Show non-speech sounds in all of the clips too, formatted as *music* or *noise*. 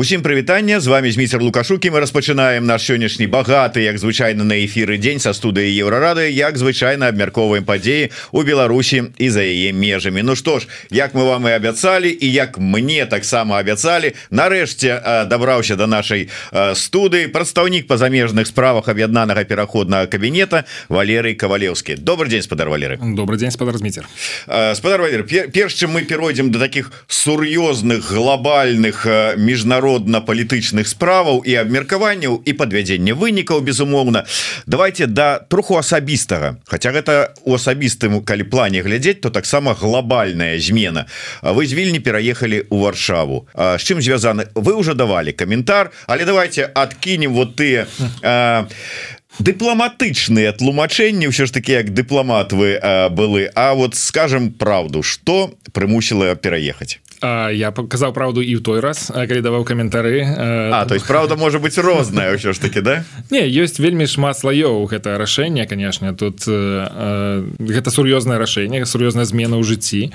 Усім прывітання з вами зміцер лукашукі мы распачынаем наш сённяшні багаты як звычайна на эфіры дзень са студыі еўрарады як звычайна абмярковаем падзеі у Беларусі і за яе межамі. Ну што ж як мы вам і абяцалі і як мне таксама абяцалі нарэшце дабраўся до нашай студыі прадстаўнік па замежных справах аб'яднанага пераходнага кабінета Валерый кавалеўскі. Добрый день спадар Валеры. Добрый день спадар зміцер. Спадар Валер перш чым мы перайдзем до таких сур'ёзных глобальных міжнародна-палітычных справаў і абмеркаванняў і падвядзення вынікаў безумоўна. Давайте да троху асабістага. Хаця гэта у асабістым калі плане глядзець то таксама глобальная змена. Вы з вільні пераехалі у варшаву. З чым звязаны? Вы уже давалі каментар але давайте адкінем вот ты дыпламатычныя тлумачэнні ўсё ж таки як дыпламат вы былы. А вот скажем правду что прымусіла пераехаць я показаў правду і ў той раз калі даваў каментары А то есть правда можа быть розная ўсё ж таки да? Не ёсць вельмі шмат слоёў гэта рашэнне конечно тут гэта сур'ёзнае рашэнне сур'ёзная змена ў жыцці.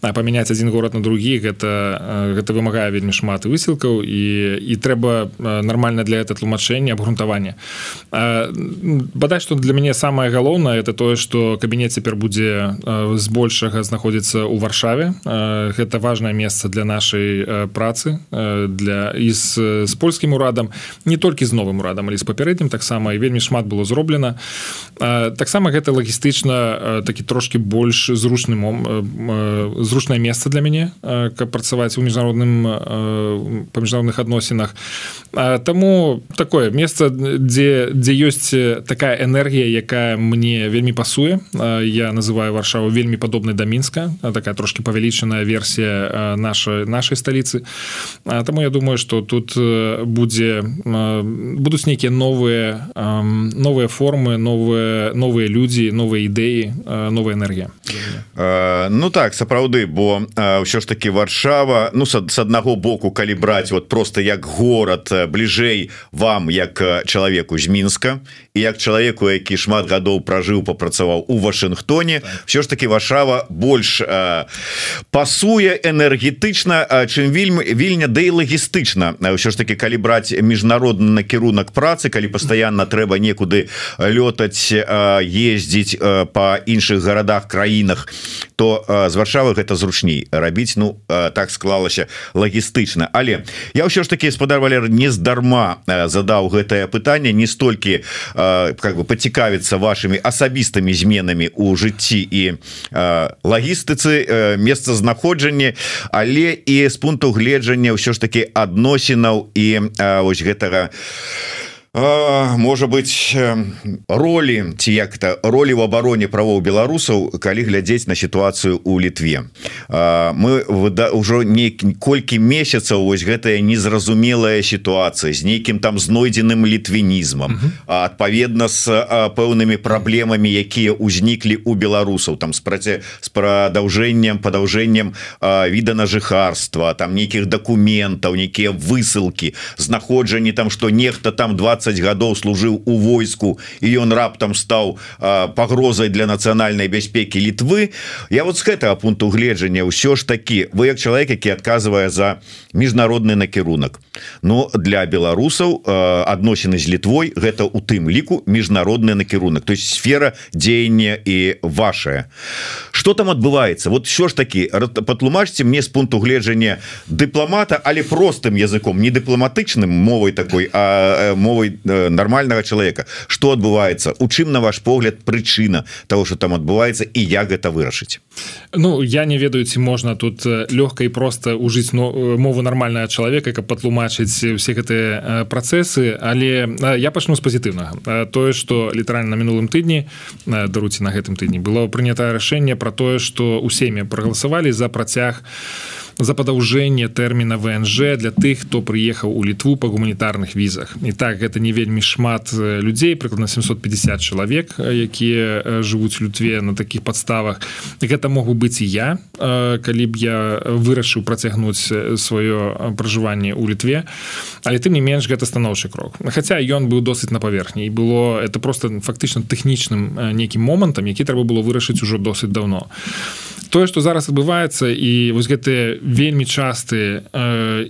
А памяняць один город на другі гэта гэта вымагае вельмі шмат высілкаў і і трэба нормально для это тлумачэння абгрунтавання бадай что для мяне самое галоўнае это тое что кабінет цяпер будзе збольшага знаходзіцца ў варшаве. Гэта важное место месца для нашай э, працы э, для і з, з польскім урадам не толькі з новым урадам але з папярэднім таксама і вельмі шмат было зроблена. Э, таксама гэта лагістычна такі трошки больш зручным зручнае месца для мяне каб працаваць у міжнародным па міжнародных адносінах. Таму такое месца дзе дзе ёсць такая энергія якая мне вельмі пасуе. Я называю варшаву вельмі падобнай да мінска. Такая трошки павялічаная версія нашай нашай сталіцы Таму я думаю что тут будзе будуць нейкія новыя новыя формы новыя новыя людзі новыя ідэі новая энергія Ну так сапраўды бо ўсё ж таки варшава ну с аднаго боку калі браць вот просто як город бліжэй вам як чалавеку з мінска і як чалавеку які шмат гадоў пражыў папрацаваў у Вашынгтоне все ж таки варшава больш пасуе энергія энергетычна чым вельмі вільня да і лагістычна ўсё ж таки калі браць міжнародны накірунак працы калі пастаянна трэба некуды лётаць ездзіць по іншых гарадах краінах то з варшавы гэта зручней рабіць Ну так склалася лагістычна але я ўсё ж таки спадар Валер нездарма задаў гэтае пытанне. Не столькі как бы пацікавіцца вашими асабістымі зменамі у жыцці і лагістыцы месцазнаходжанне але і з пункту гледжання ўсё ж таки адносінаў і ось гэтага можа быть ролі ці як-то ролі в обороне правоў беларусаў калі глядзець на сітуацыю у літве. Мы ўжо не колькі месяцаў вось гэтая незразумелая сітуацыя з нейкім там знойдзеным літвінізмам адпаведна з пэўнымі праблемамі якія ўзніклі у беларусаў там спраце з прадаўжэннем падаўжэннем віда на жыхарства там нейкіх дакументаў нейкія высылкі знаходжанні там что нехта там 20 20 гадоў служыў у войску і ён раптам стаў пагрозай для нацыянальнай бяспекі літвы Я вот з гэтага пункту гледжання ўсё ж такі вы як чалавек які адказвае за міжнародны накірунак но для беларусаў адносіны з літвой гэта у тым ліку міжнародны накірунак то есть сфера дзеяння і ваша что там адбываецца вот що ж такі патлумачце мне з пункту гледжання дыпламата але простым языком не дыпламатычным мовай такой а мовай Э, нормального человека. Что адбываецца у чым на ваш погляд прычына того что там адбываецца і як гэта вырашыць Ну я не ведаю ці можна тут э, лёгка і просто ужыць но э, мову нормального человека каб патлумачыць все гэтыя працэсы. Але я пачну з пазітыўнага. Тое что літаральна на мінулым тыдні даруце на гэтым тыдні было прынятае рашэнне про тое что у сем'я прагаласавалі за працяг у за падаўжэнне тэрміна ВНЖ для тых хто прыехаў у літву па гуманітарных візах. І так гэта не вельмі шмат людзей прыкладна 750 чалавек якія жывуць лютве на таких подставах гэта могу быць і я калі б я вырашыў працягнуць сваё пражыванне ў літве. Але тым не менш гэта станоўчы крок. Хаця ён быў досыць на паверхні. І было это просто фактычна тэхнічным нейкім момантам які трэба было вырашыць ужо досыць давно тое что зараз адбываецца і вось гэтыя вельмі часты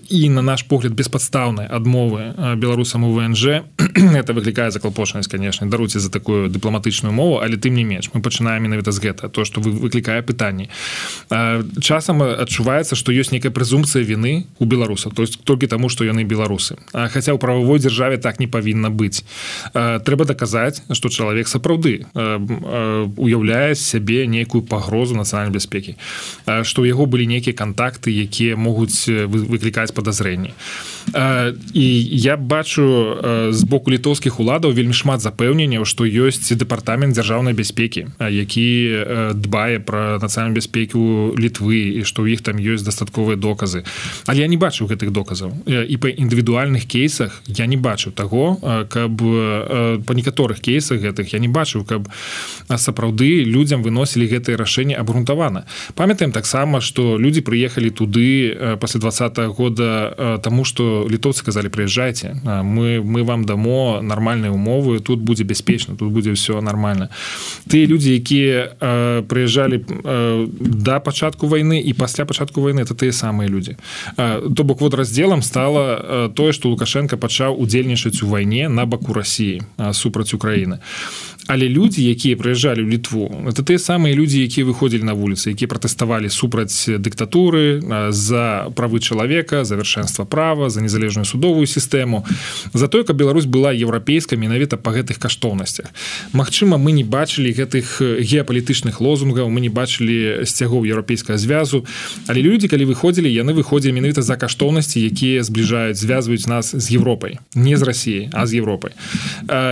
і на наш погляд беспадстаўнай адмовы беларусам у ВНЖ. *clears throat* Это выклікае заклапошанасць конечно даруце за такую дыпламатычную мову але тым не менш мы пачынаем менавіта з гэта то что вы выклікае пытанні. Часам адчуваецца что ёсць некая прэзумпцыя вины у беларусаў то есть толькі таму что яны беларусы. Хаця ў правовой дзяржаве так не павінна быць. Трэба даказаць что чалавек сапраўды уяўляе сябе нейкую пагрозу нацыянальнай бяспекі. Что ў яго былі нейкія контакты якія могуць выклікаць подазрэнні і я бачу з боку літоўскіх уладаў вельмі шмат запэўненняў што ёсць дэпартамент дзяржаўнай бяспекі які дбае про нацыянальную бяспеку літвы і што ў іх там ёсць дастатковыя доказы. Але я не бачу гэтых доказаў. І па індывідуальных кейсах я не бачу таго каб па некаторых кейсах гэтых я не бачыў каб сапраўды людзям выносілі гэтае рашэнне абгрунтавана. Памятаем таксама что людзі прыехалі туды пасля два года тому что літоўцы казалі прыязджайце мы мы вам дамо нармальныя умовы тут будзе бяспечна тут будзе все нормально ты людзі якія прыязджалі да пачатку войны і пасля пачатку войны это тыя самыя людзі то бок вот раздзелам стала тое что лукашенко пачаў удзельнічаць у вайне на баку Росіі супраць Украіны але людзі якія прыязджалі ў літву это тыя самыя людзі якія выходзілі на вуліцы якія пратэставалі супраць дыктатуры за правы чалавека завяршэнства права за незалежную судовую сістэму. За тое каб Беларусь была еўрапейская менавіта па гэтых каштоўнасцях. Магчыма мы не бачылі гэтых геапалітычных лозунгаў мы не бачылі сцягоў еўрапейскага звязу але людзі калі выходзілі яны выходзілі менавіта за каштоўнасці якія збліжаюць звязваюць нас з Европай. Не з Росіі а з Европай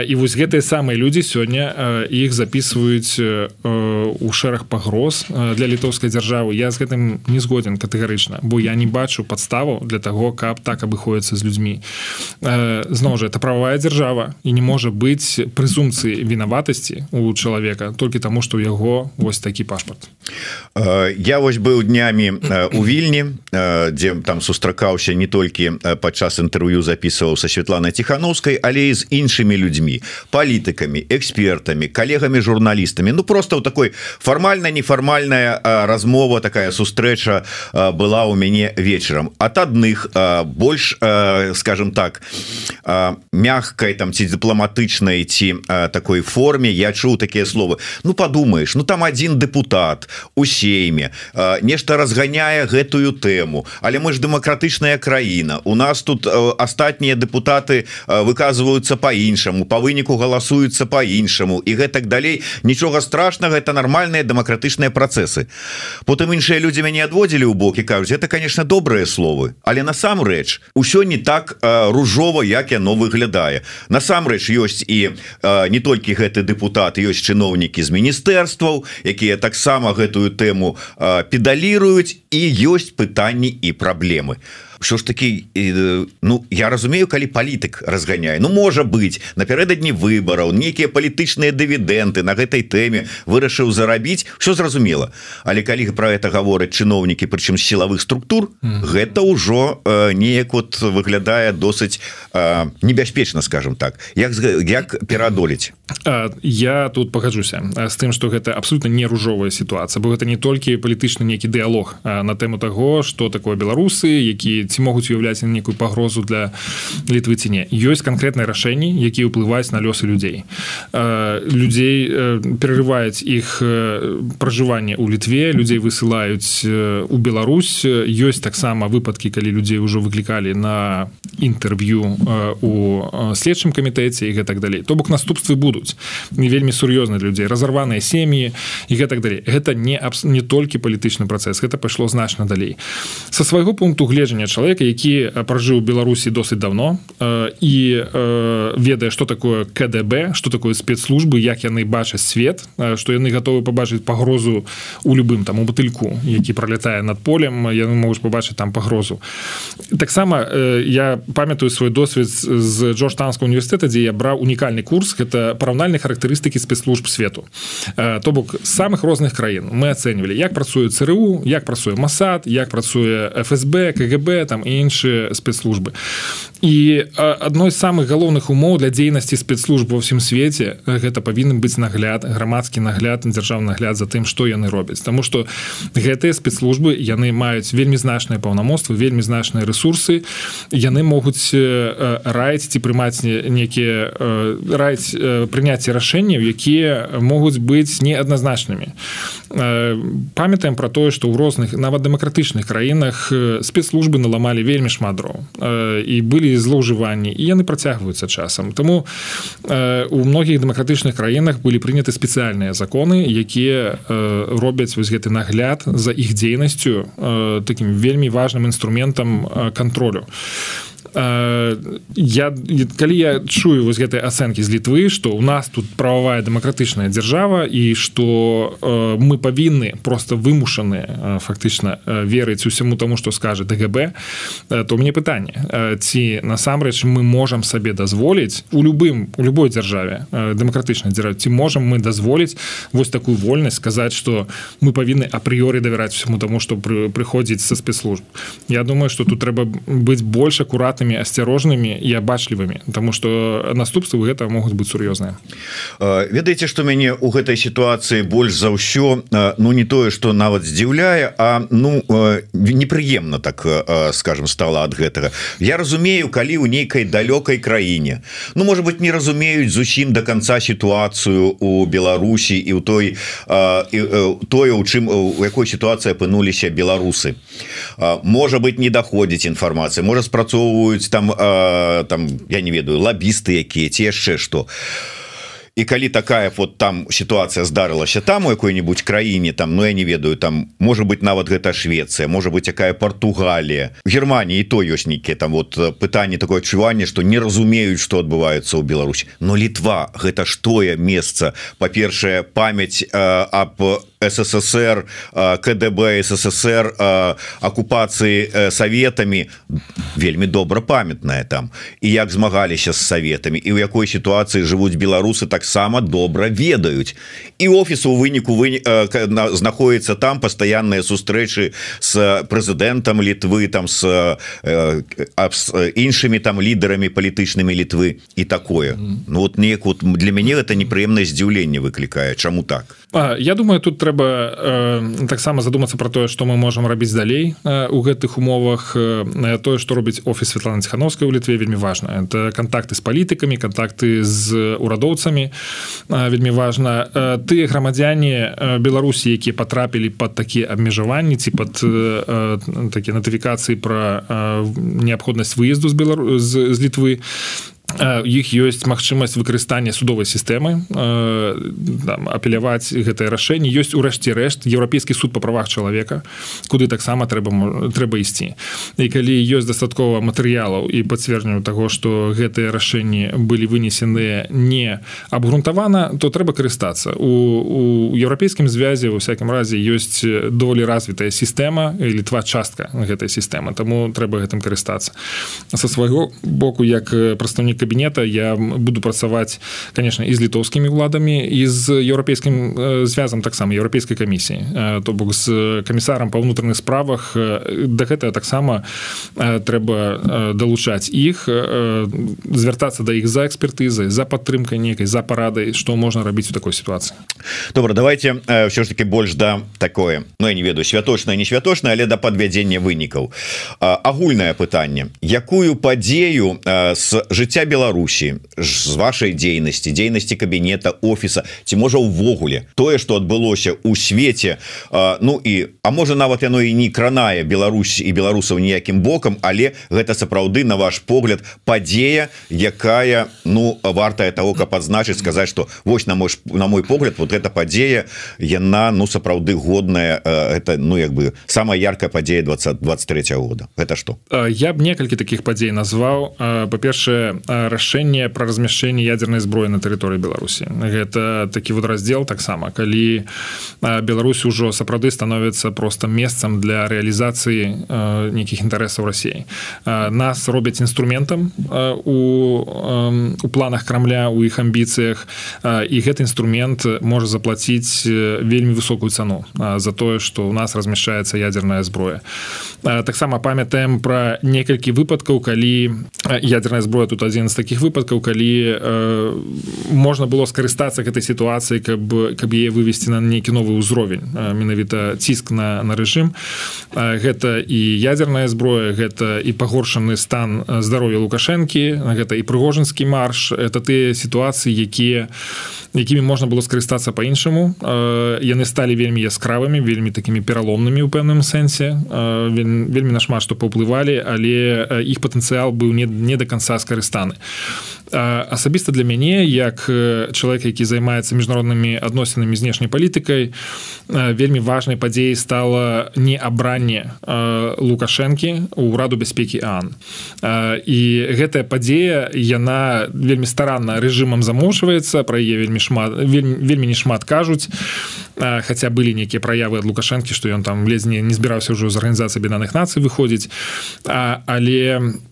і вось гэтыя самыя людзі сёння іх записываюць у шэраг пагроз для літоўскай дзяржавы я з гэтым не згоден катэгарычна бо я не бачу подставу для того каб так абыходіцца з людзьмі. Зноў жа это правая дзяржава і не можа быць прызумцыі вінаватасці у чалавека толькі таму что у яго вось такі пашпарт. Я вось быў днямі у вільні дзе там сустракаўся не толькі падчас інтэрв'ю записываў са Святланай ціхановскай але і з іншымі людзьмі палітыкамі эксперт экспертами коллегами журналистами. Ну просто вот такой формальная неформальная размова такая сустрэча была у мяне вечером. От адных больш скажем так мягкой там ці дыпламатычнай ці такой форме я чуў такія словы ну подумаешь ну там один депутат у сейме нешта разганяе гэтую тэму але мы ж дэмакратычная краіна. У нас тут астатнія депутаты выказываются по-іншаму по выніку галасуюцца по-іншаму по-іншаму і гэтак далей. Нічога страшнага это нормальные дэмакратычныя працэсы. Потым іншыя людзі мяне адводзілі ў бокі кажуць это конечно добрыя словы але насамрэч усё не так ружова як яно выглядае насамрэч ёсць і не толькі гэты депутат ёсць чыноўнікі з міністэрстваў якія таксама гэтую тэму педаліруюць і ёсць пытанні і праблемы. а що ж таки Ну я разумею калі палітык разганяе Ну можа быть напярэдадні выбараў нейкія палітычныя дывідэнты на гэтай тэме вырашыў зарабіць все зразумела але калі про это гавораць чыноўнікі прычым сілавых структур mm. гэта ўжо э, неяк вот выглядае досыць э, небяспечна скажем так. Як як пераадолець я тут пагаджуся з тым что гэта абсолютно не ружовая сітуацыя бо гэта не толькі палітычны нейкі дыалог на тэму того что такое беларусы які ці могуць уяўляць некую пагрозу для літвы ці не. Ёсць канкрэтныя рашэнні якія ўплываюць на лёсы людзей. Людзей перарываюць іх пражыванне ў літве людзей высылаюць у Беларусь. Ёсць таксама выпадкі калі людзей ўжо выклікалі на інтэрв'ю у следчым камітэце і гэтак далей. То бок наступствы будуць. Не вельмі сур'ёзна людзей. Разарваныя сем'і і гэтак далей. Гэта не не толькі палітычны працэс гэта пайшло значна далей. Со свайго пункту гледжання чалавека чалавека які пражыў беларусі досыць давно і ведае что такое КДБ что такое спецслужбы як яны бачаць свет что яны готовы побачыць пагрозу у любым там у батыльку які пролетае над полем яны могуць побачыць там пагрозу. Таксама я памятаю свой досвед з джорджтанского універсітэта дзе я браў унікальны курс это параўнальнай характарыстыкі спецслужб свету. То бок самых розных краін. Мы ацэньвалі як працуе ЦРУ як працуе масад як працуе ФСБ КГБ там і іншыя спецслужбы і адной з самых галоўных умоў для дзейнасці спецслужб ва ўсім свеце гэта павінен быць нагляд грамадскі нагляд дзяржаўны нагляд за тым што яны робяць. Таму што гэтыя спецслужбы яны маюць вельмі значныя паўнамоцтвы вельмі значныя ресурсы яны могуць раіць ці прымаць некія раіць прыняцце рашэнняў якія могуць быць неадназначнымі. Памятаем про тое што ў розных нават дэмакратычных краінах спецслужбы наламалі вельмі шмат дроў. І былі злоўжыванні і яны працягваюцца часам тому э, у многіх дэмакратычных краінах былі прыняты спецыяльныя законы якія э, робяць вось гэты нагляд за іх дзейнасцю э, таким вельмі важным інструментам контролю. а я калі я чую вось гэтай ацэнкі з літвы что у нас тут прававая дэмакратычная дзяржава і что э, мы павінны просто вымушаны фактычна верыць усяму тому что скажет ДГБ то мне пытанне ці насамрэч мы можемм сабе дазволіць у любым у любой дзяржаве дэмакратычнай дзяржаве ці можемм мы дазволіць вось такую вольнасць сказаць что мы павінны апрыёры давяраць всему тому что прыходзіць со спецслужб. Я думаю что тут трэба быць больш акуратным акуратнымі асцярожнымі і абачлівымі тому что наступствы гэта могуць быць сур'ёзныя. Ведаеце что мяне у гэтай сітуацыі больш за ўсё ну не тое что нават здзіўляе а ну непрыемна так скажем стала ад гэтага. Я разумею калі ў нейкай далёкай краіне. Ну может быть не разумеюць зусім до конца сітуацыю у Беларусі і ў той і тое у чым у якой сітуацыі апынуліся беларусы. Можа быть не даходзіць інфармацыя можа спрацоўваюць працуюць там э, там я не ведаю лабісты якія ці яшчэ что. І калі такая вот там сітуацыя здарылася там у якой-нибудь краіне там Ну я не ведаю там может быть нават гэта Швецыя может быть якая Португалія Германії то ёсць нейкіе там вот пытанне такое адчуванне что не разумеюць что адбываецца ў Беларусь но літва гэта ж тое месца па-першае памяць э, об ссср кДб ссср акупацыі советамі вельмі добра памятная там. І як змагаліся з советамі і ў якой сітуацыі жывуць беларусы таксама добра ведаюць і офісу у выніку вы знаходіцца там. Пастаянныя сустрэчы с прэзідэнтам літвы там с іншымі там лідарамі палітычнымі літвы і такое. Ну вот неяк вот для мяне это непрыемнае здзіўленне выклікае Чаму так? А, я думаю тут трэба трэба э, таксама задумацца про тое что мы можем рабіць далей э, у гэтых умовах э, тое что робіць офіс Светлана ціхановская у літве вельмі важна. Это контакты з палітыкамі контакты з урадоўцамі э, вельмі важна. Э, тыя грамадзяне э, Беларусі якія потрапілі под такія абмежаванні ці под э, такія натыфікацыі про э, неабходнасць выезду з белару з, з літвы іх ёсць магчымасць выкарыстання судовай сістэмы апеляваць гэтае рашэнне. Ёсць урэшце рэшт еўрапейскі суд па правах чалавека куды таксама трэба трэба ісці. І калі ёсць дастаткова матэрыялаў і пацверджанню таго што гэтыя рашэнні былі вынесены не абгрунтавана то трэба карыстацца. У, у еўрапейскім звязе у всякім разе ёсць даволі развітая сістэма літва частка гэтай сістэмы таму трэба гэтым карыстацца. Са свайго боку як прадстаўнік кабінета я буду працаваць конечно і з літоўскімі уладамі і з еўрапейскім звязам таксама еўрапейскай камісіі. То бок з камісарам па ўнутраных справах да гэтага таксама трэба далучаць іх звяртацца да іх за экспертызай за падтрымкай нейкай за парадай што можна рабіць у такой сітуацыі. Добра давайте ўсё ж таки больш да такое. Ну я не ведаю святочна не святочна але да падвядзення вынікаў. Агульнае пытанне. Якую падзею з жыцця Беларусі з вашай дзейнасці дзейнасці кабінета офіса ці можа увогуле. Тое что адбылося у свеце Ну і а можа нават яно і не кранае Беларусь і беларусаў ніякім бокам але гэта сапраўды на ваш погляд падзея якая ну вартая того каб адзначыць сказаць что вось на мой на мой погляд вот эта падзея яна ну сапраўды годная это ну як бы самая яркая падзея 20 23 года. Это что я б некалькі таких падзей назваў. Па-першае рашэнне пра размяшчэнне ядзернай зброі на тэрыторыі беларусі. Гэта такі вот раздзел таксама калі Беларусь ужо сапраўды становіцца просто месцам для рэалізацыі нейкіх інтарэсаў рассіі нас робяць інструментам у у планах крамля у іх амбіцыях і гэты інструмент можа заплаціць вельмі высокую цану за тое што у нас размяшчаецца ядерная зброя. Таксама памятаем пра некалькі выпадкаў калі ядерная зброя тут адзін з таких выпадкаў калі можна было скарыстацца гэтай сітуацыі каб каб яе вывесці на нейкі новы ўзровень менавіта ціск на на рэжым гэта і ядерная зброя гэта і пагоршаны стан здароўя лукашэнкі гэта і прыгожанскі марш. Это тыя сітуацыі якія якімі можна было скарыстацца по-іншаму. Яны сталі вельмі яскравымі вельмі такімі пераломнымі ў пэўным сэнсе. Вельмі нашмат што паўплывалі але іх патэнцыял быў не, не до конца скарыстаны асабіста для мяне як чалавек які займаецца міжнароднымі адносінамі знешняй палітыкай вельмі важнай падзеяй стала не абранне лукашэнкі у ўраду бяспекі ан. І гэтая падзея яна вельмі старанна рэжымам замушваецца пра яе вельмі шмат вельмі, вельмі не шмат кажуць. Хаця былі нейкія праявы ад лукашэнкі што ён там ледзьне не збіраўся ўжо з арганізацыі бенаных нацый выходзіць. Але у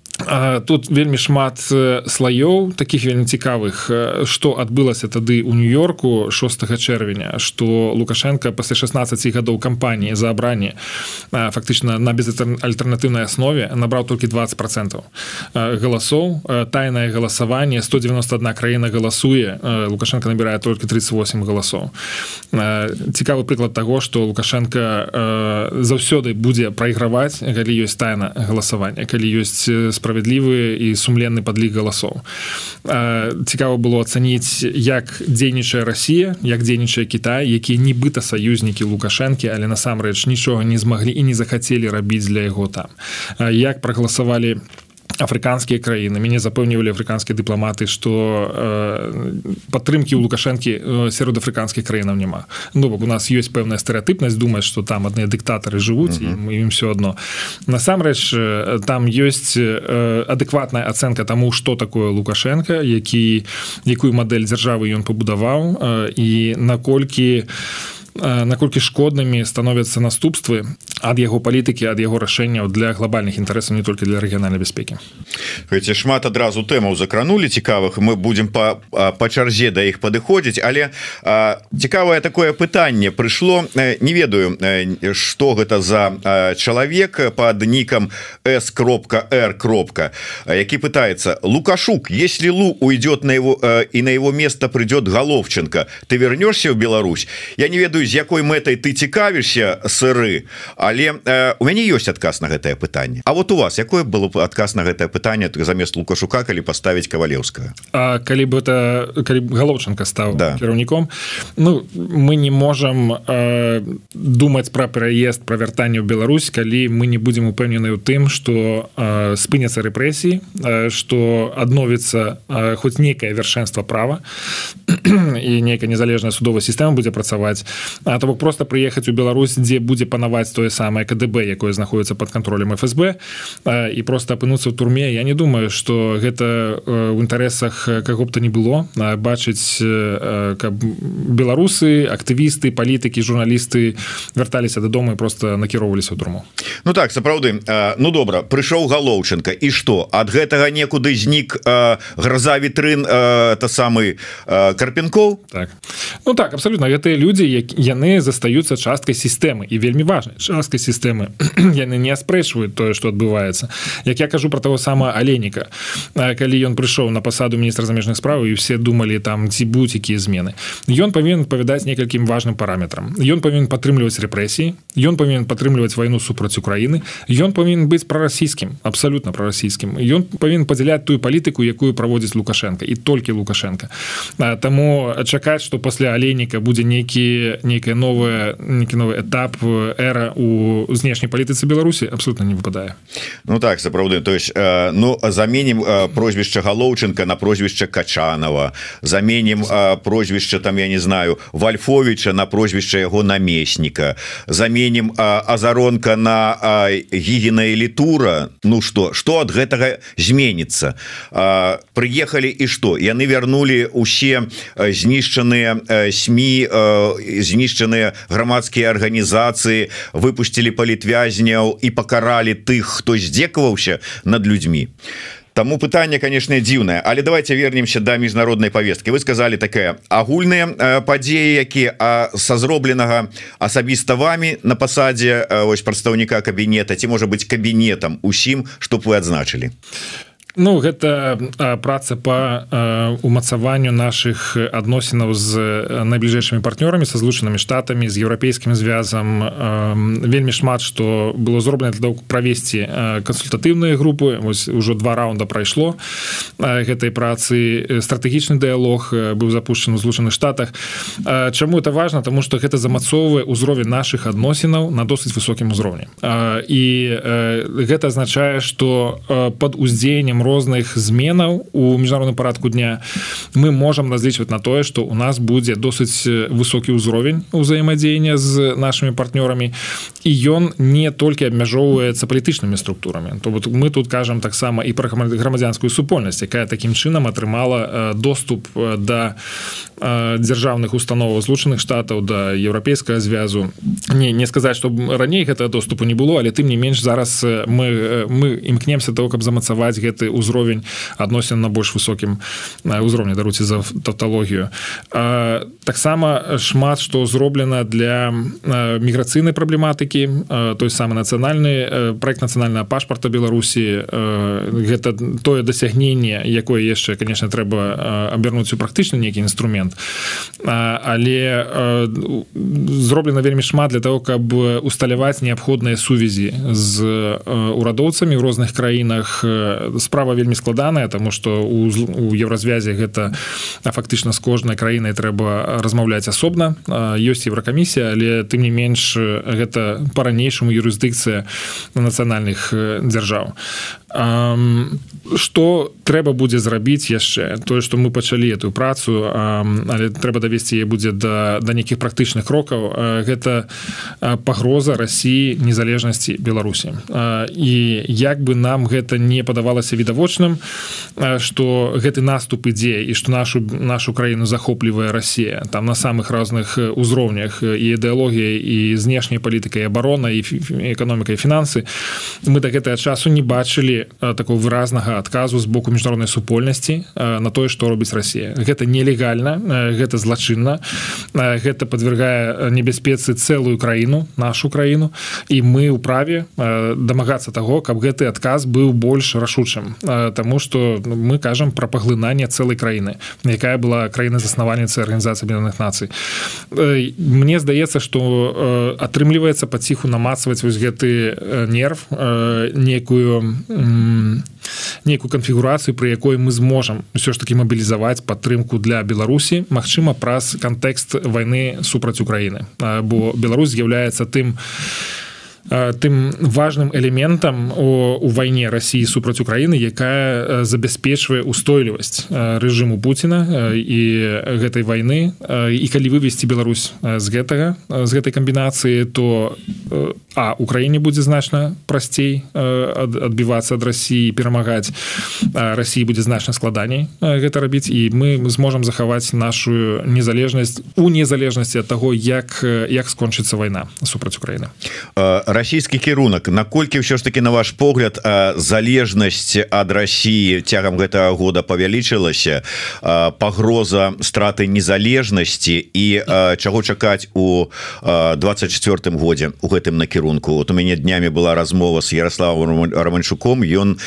тут вельмі шмат слоёў таких вельмі цікавых. Что адбылася тады у нью-йорку 6 чэрвеня что лукашенко пасля 16 гадоў кампаніі за абранне фактычна на безальтэрнатыўнай аснове набраў толькі 20 процентов галасоў. Тайнае галасаванне 191 краіна галасуе лукашенко набірае только 38 галасоў. Цікавы прыклад того что лукашенко заўсёды будзе прайграваць калі ёсць тайна галасавання калі ёсць справа справядлівы і сумленны падлік галасоў цікава было ацаніць як дзейнічае Росія як дзейнічае Кітай якія нібыта саюзнікі лукашэнкі але насамрэч нічога не змаглі і не захацелі рабіць для яго там. Як прагаласавалі у афрыканскія краіны. Мяне запэўнівалі афрыканскія дыпламаты што э, падтрымкі ў лукашэнкі э, сярод афрыканскіх краінаў няма. Ну бок у нас ёсць пэўная стэеатыпнасць думаць што там адныя дыктатары жывуць uh -huh. ім все адно. Насамрэч э, там ёсць э, адэкватная ацэнка таму што такое лукашенко які якую мадэль дзяржавы ён пабудаваў э, і наколькі у наколькі шкоднымі становяцца наступствы ад яго палітыкі ад яго рашэнняў для глобальных інтарэсаў не толькі для рэгіянальнай бяспекі? Гэці шмат адразу тэмаў закранули цікавых мы будем по па чарзе да іх падыходзіць але цікавае такое пытанне прыйшло не ведаю что гэта за чалавек под нікам с кропка r кропка які пытается лукашук если лу уйдет на его и на его место придет головченко ты вернешься в Беларусь? Я не ведаю ведаю з якой мэтай ты цікавішся сыры. Але э, у мяне ёсць адказ на гэтае пытанне. А вот у вас якое было б адказ на гэтае пытанне замест лукашука калі паставіць кавалеўскага? Калі бы это калі галоўчанка стаў да. кіраўніком Ну мы не можам э, думаць пра пераезд пра вяртанне ў Беларусь калі мы не будзем упэўнены ў тым что э, спыняцца рэпрэсій что э, адновіцца э, хоць нейкае вяршэнства права *clears throat* і нейкая незалежная судовая сістэма будзе працаваць а то бок просто прыехаць у Беларусь дзе будзе панаваць тое самае КДБ якое знаходіцца под контролем ФСБ і просто апынуцца ў турме. Я не думаю что гэта у інтарэсах каго б то не было бачыць каб беларусы актывісты палітыкі журналісты вярталіся дадому і просто накіроўваліся ў турму. Ну так сапраўды Ну добра прыйшоў галоўчынка. І что ад гэтага некуды знік гроза вітрын та самы карпенков так. Ну так абсолютно гэтыя людзі які яны застаюцца часткай сістэмы і вельмі важнай часткай сістэмы. *clears throat* Яны не аспрэчваюць тое што адбываецца. Як я кажу про того сама аленіка калі ён прыйшоў на пасаду міністра замежных справ і все думалі там ці будь якія змены. Ён павінен павядаць некалькім важным параметрам. Ён павінен падтрымліваць рэпрэсіі ён павінен падтрымліваць вайну супраць Україніны ён павінен быць прарасійскім абсалютна прарасійскім. Ён павінен падзяляць тую палітыку якую праводзіць лукашенко і толькі лукашенко. Там Таму чакаць што пасля алейніка будзе нейкі нейкая новая нейкі новы этап эра у знешняй палітыцы Беларусі абсолютно не выпадае Ну так сапраўды то есть э, ну заменім э, прозвішча галоўчынка на прозвішча качанова. Заменім э, прозвішча там я не знаю вальфовича на прозвішча яго намесніка заменім азаронка на гігена і літура Ну что что ад гэтага зменится? Приехали і что? Яны вярнули усе знішчаныя сМ знішчаныя грамадскія арганізацыі выпустили палітвязняў і пакаралі тых хто здзекаваўся над людзьмі. Таму пытанне конечно дзіўнае. Але давайте вернемся до да міжнароднай повестки вы сказали такая агульныя падзеі якія са зробленага асабіста вами на пасадзе ось прадстаўніка кабінета ці можа быть кабінетам усім чтоб вы адзначылі? а Ну гэта праца по умацаванню наших адносінаў з найбліжэйшымі партнёрамі са злучанымі штатамі з еўрапейскім звязам. Вельмі шмат што было зроблена для правесці кансультатыўныя групы. Вось ужо два раунда прайшло гэтай працы. Стратэгічны дыялог быў запущен у злучаных штатах. Чаму это важно тому что гэта замацоўвае ўзровень наших адносінаў на досыць высокім узроўні. І гэта азначае что под уздзеяннем розных зменаў у міжнародным парадку дня мы можемм разлічваць на тое что у нас будзе досыць высокі ўзровень узаемадзеяння з нашими партнёрамі і ён не толькі абмяжоўваецца палітычнымі структурамі то вот мы тут кажам таксама і пра грамадзянскую супольнасць якая таким чынам атрымала доступ да дзяржаўных установаў злучаных штатаў да еўрапейскага звязу не не сказаць что раней гэта доступу не было але тым не менш зараз мы мы імкнемся того каб замацаваць гэты ўзровень адносін на больш высокім ўзроўні даруце за тавталогію. Таксама шмат што зроблена для міграцыйнай праблематыкі той самы нацыянальны проект нацыянальная пашпарта Беларусі гэта тое дасягненне якое яшчэ конечно трэба абярнуць у практычна нейкі інструмент. Але зроблена вельмі шмат для того каб усталяваць неабходныя сувязі з урадоўцамі ў розных краінах справа справа вельмі складаная тому что у, у еўразвязе гэта фактычна з кожнай краінай трэба размаўляць асобна. Ёсць еўракамісія але тым не менш гэта по-ранейшаму юрысдыкцыя нацыянальных дзяржаў что трэба будзе зрабіць яшчэ? Тое что мы пачалі эту працу але трэба давесці будзе да да нейкіх практычных крокаў гэта пагроза Росіі незалежнасці Беларусі. І як бы нам гэта не падавалася відавочным что гэты наступ ідзе і что нашу нашу краіну захоплівае Россия там на самых розных узроўнях і ідэалогія і знешняй палітыкай абарона і эканоміка і фінансы. Мы да гэтага часу не бачылі такого выразнага адказу з боку міжнароднай супольнасці на тое што робіць Росія гэта нелегальна гэта злачынна гэта подвергае небяспецы цэлую краіну нашу краіну. І мы ў праве дамагацца таго каб гэты адказ быў больш рашучым. Таму что ну, мы кажам пра паглынанне цэлай краіны якая была краіна заснаваніцы арганізацыі бедных нацый. Мне здаецца что атрымліваецца паціху намацваць вось гэты нерв некую нейкую канфігурацыю пры якой мы зможам ўсё ж таки мабілізаваць падтрымку для беларусі Мачыма праз кантэкст войны супраць Украіны. Бо Беларусь з'яўляецца тым у тым важным элементам у, вайне Росіі супраць Украіны якая забяспечвае устойлівасць рэжыму Пуціна і гэтай вайны. І калі вывесці Беларусь з гэтага з гэтай камбінацыі то а Украіне будзе значна прасцей адбівацца ад рассіі перамагаць. Росіі будзе значна складаней гэта рабіць і мы зможам захаваць нашу незалежнасць у незалежнасці ад таго як як скончыцца вайна супраць Украіны расійскі кірунак. Наколькі ўсё ж таки на ваш погляд залежнасць ад Росіі цягам гэтага года павялічылася? Пагроза страты незалежнасці і чаго чакаць у 24 годзе у гэтым накірунку? Вот у мяне днямі была размова с Ярославом романчуком. Ён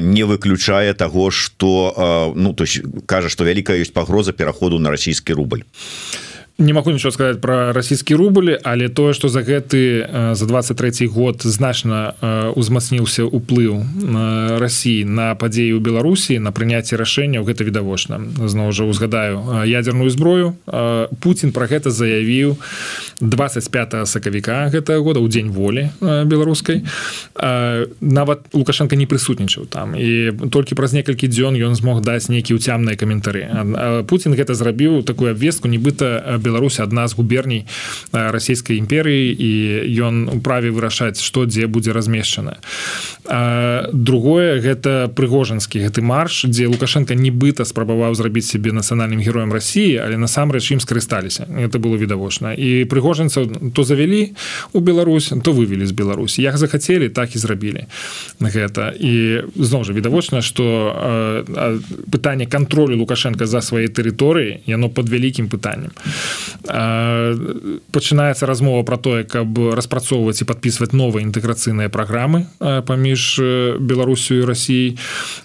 не выключае того что ну то есть кажа что вялікая ёсць пагроза пераходу на расійскі рубль не могу ничего сказать про расійскі рублі але тое что за гэты за 23 год значна узмацніўся уплыў Росіі на падзеі ў Беларусі на прыняцце рашэнняў гэта відавочна. Зноў жа узгадаю ядерную зброю. Путін про гэта заявіў 25 сакавіка гэтага года ў дзень волі беларускай. Нават лукашенко не прысутнічаў там. І толькі праз некалькі дзён ён змог даць нейкі уцямныя каментары. Путін гэта зрабіў такую абвестку нібыта без Беларусь адна з губерній расійскай імперыі і ён у праве вырашаць што дзе будзе размешчана. Другое гэта прыгожанскі гэты марш дзе лукашенко нібыта спрабаваў зрабіць себе нацыянальным героем Росіі але насамрэч ім скарысталіся. Это было відавочна. І прыгожанцаў то завялі у Беларусь то вывели з Беларусі як захацелі так і зрабілі гэта. І зноў жа відавочна что пытанне контролю лукашенко за свае тэрыторыі яно под вялікім пытанням пачынаецца размова про тое каб распрацоўваць і подписывать новыя інтэграцыйныя праграмы паміж беларусю Росіі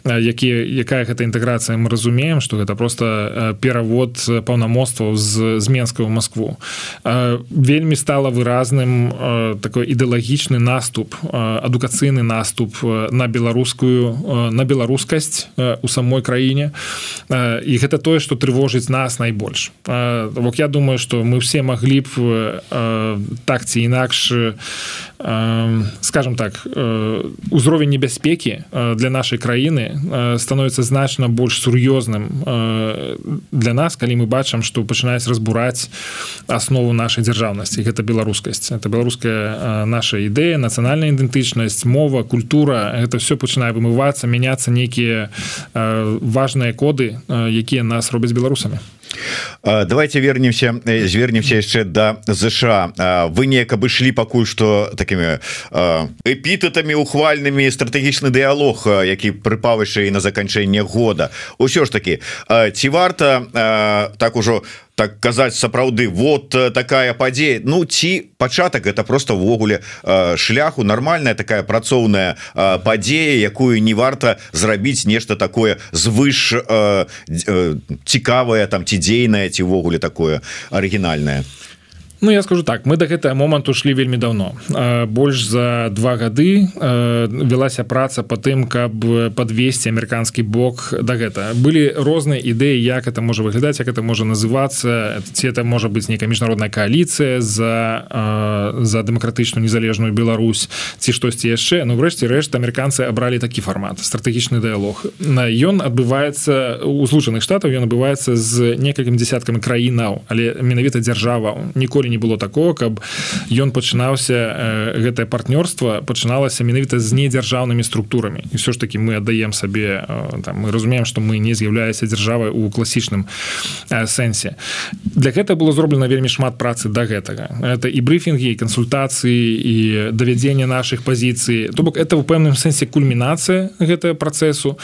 якія якая гэта інтэграцыя мы разумеем что гэта просто перавод паўнамоцтваў з з менска ў Москву вельмі стала выразным такой ідэалагічны наступ адукацыйны наступ на беларускую на беларускасць у самой краіне. І гэта тое что трывожыць нас найбольш. Бок я думаю что мы все могли б э, так ці інакш э, скажем так э, узровень небяспекі э, для нашай краіны э, становится значна больш сур'ёзным э, для нас калі мы бачым что пачынаюць разбураць аснову нашай дзяржаўнасці. Гэта беларускасць. Это беларуская э, наша ідэя нацыянальная ідэнтычнасць мова культура. Это все пачынае вымывацца мяняцца нейкія э, важныя коды э, якія нас робяць беларусамі давайте вернемся звернемся яшчэ до ЗША вы неяк бы шлі пакуль что такими эпітэтамі ухвальнымі стратэгічны дыалог які прыпавыйшай на заканчэнне года. Ўсё ж таки ці варта так ужо так казаць сапраўды вот э, такая падзея. Ну ці пачатак это просто ввогуле э, шляху нормальная такая працоўная э, падзея якую не варта зрабіць нешта такое звыш цікавае там ці дзейнае ці ввогуле такое арыгінальное то Ну я скажу так мы до гэтага моманту шлі вельмі давно больш за два гады велася праца по тым каб подвесці амерыканскі бок да гэта былі розныя ідэі як это можа выглядаць як это можа называцца. Ці это можа быць нейкая міжнародная коаліцыя за за дэмакратычную незалежную Беларусь ці штосьці яшчэ. Ну врэшце рэшт амерыканцы абралі такі фармат стратэгічны дыалог на ён адбываецца у злучаных штатаў ён набываецца з некалькім десяткамі краінаў але менавіта дзяржава ніколі не было такого каб ён пачынаўся э, гэтае партнёрства пачыналася менавіта з недзяржаўнымі структурамі. І все ж таки мы аддаем сабе э, там мы разумеем что мы не з'яўляемся дзяржавай у класічным э, сэнсе. Для гэта было зроблена вельмі шмат працы до да гэтага. Это і брифінгі кансультацыі і давядзення наших пазіцый. То бок это в пэўным сэнсе кульмінацыя гэтага працэсу.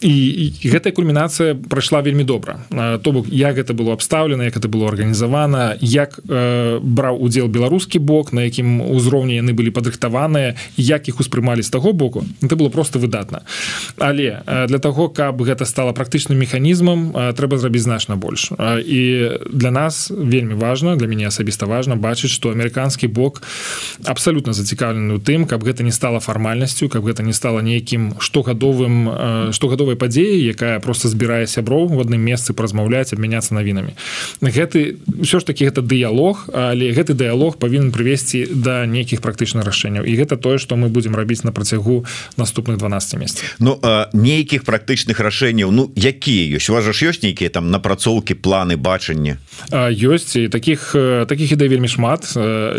І, і гэтая кульмінацыя прайшла вельмі добра. То бок як гэта было абстаўлена як это было арганізавана як э, браў удзел беларускі бок на якім узроўні яны былі падрыхтаваныя як іх успрымалі з таго боку это было просто выдатна. Але для того каб гэта стало практычным механізмам трэба зрабіць значна больш. І для нас вельмі важно для мяне асабіста важно бачыць что амерыканскі бок абсалютна зацікаўлены у тым каб гэта не стала фармальнасцю каб гэта не стала нейкім штогадовым штогадовай падзеі якая просто збірае сяброў в адным месцы празмаўляць абмяняцца навінамі. Гэты ўсё ж таки гэта дыялог а але гэты дыялог павінен прывесці да нейкіх практычных рашэнняў. І гэта тое што мы будзем рабіць на працягу наступных 12 месяцаў. Ну нейкіх практычных рашэнняў Ну якія ёсць? У вас ж ёсць нейкія там напрацоўкі планы бачання ёсць і таких таких ідэй вельмі шмат.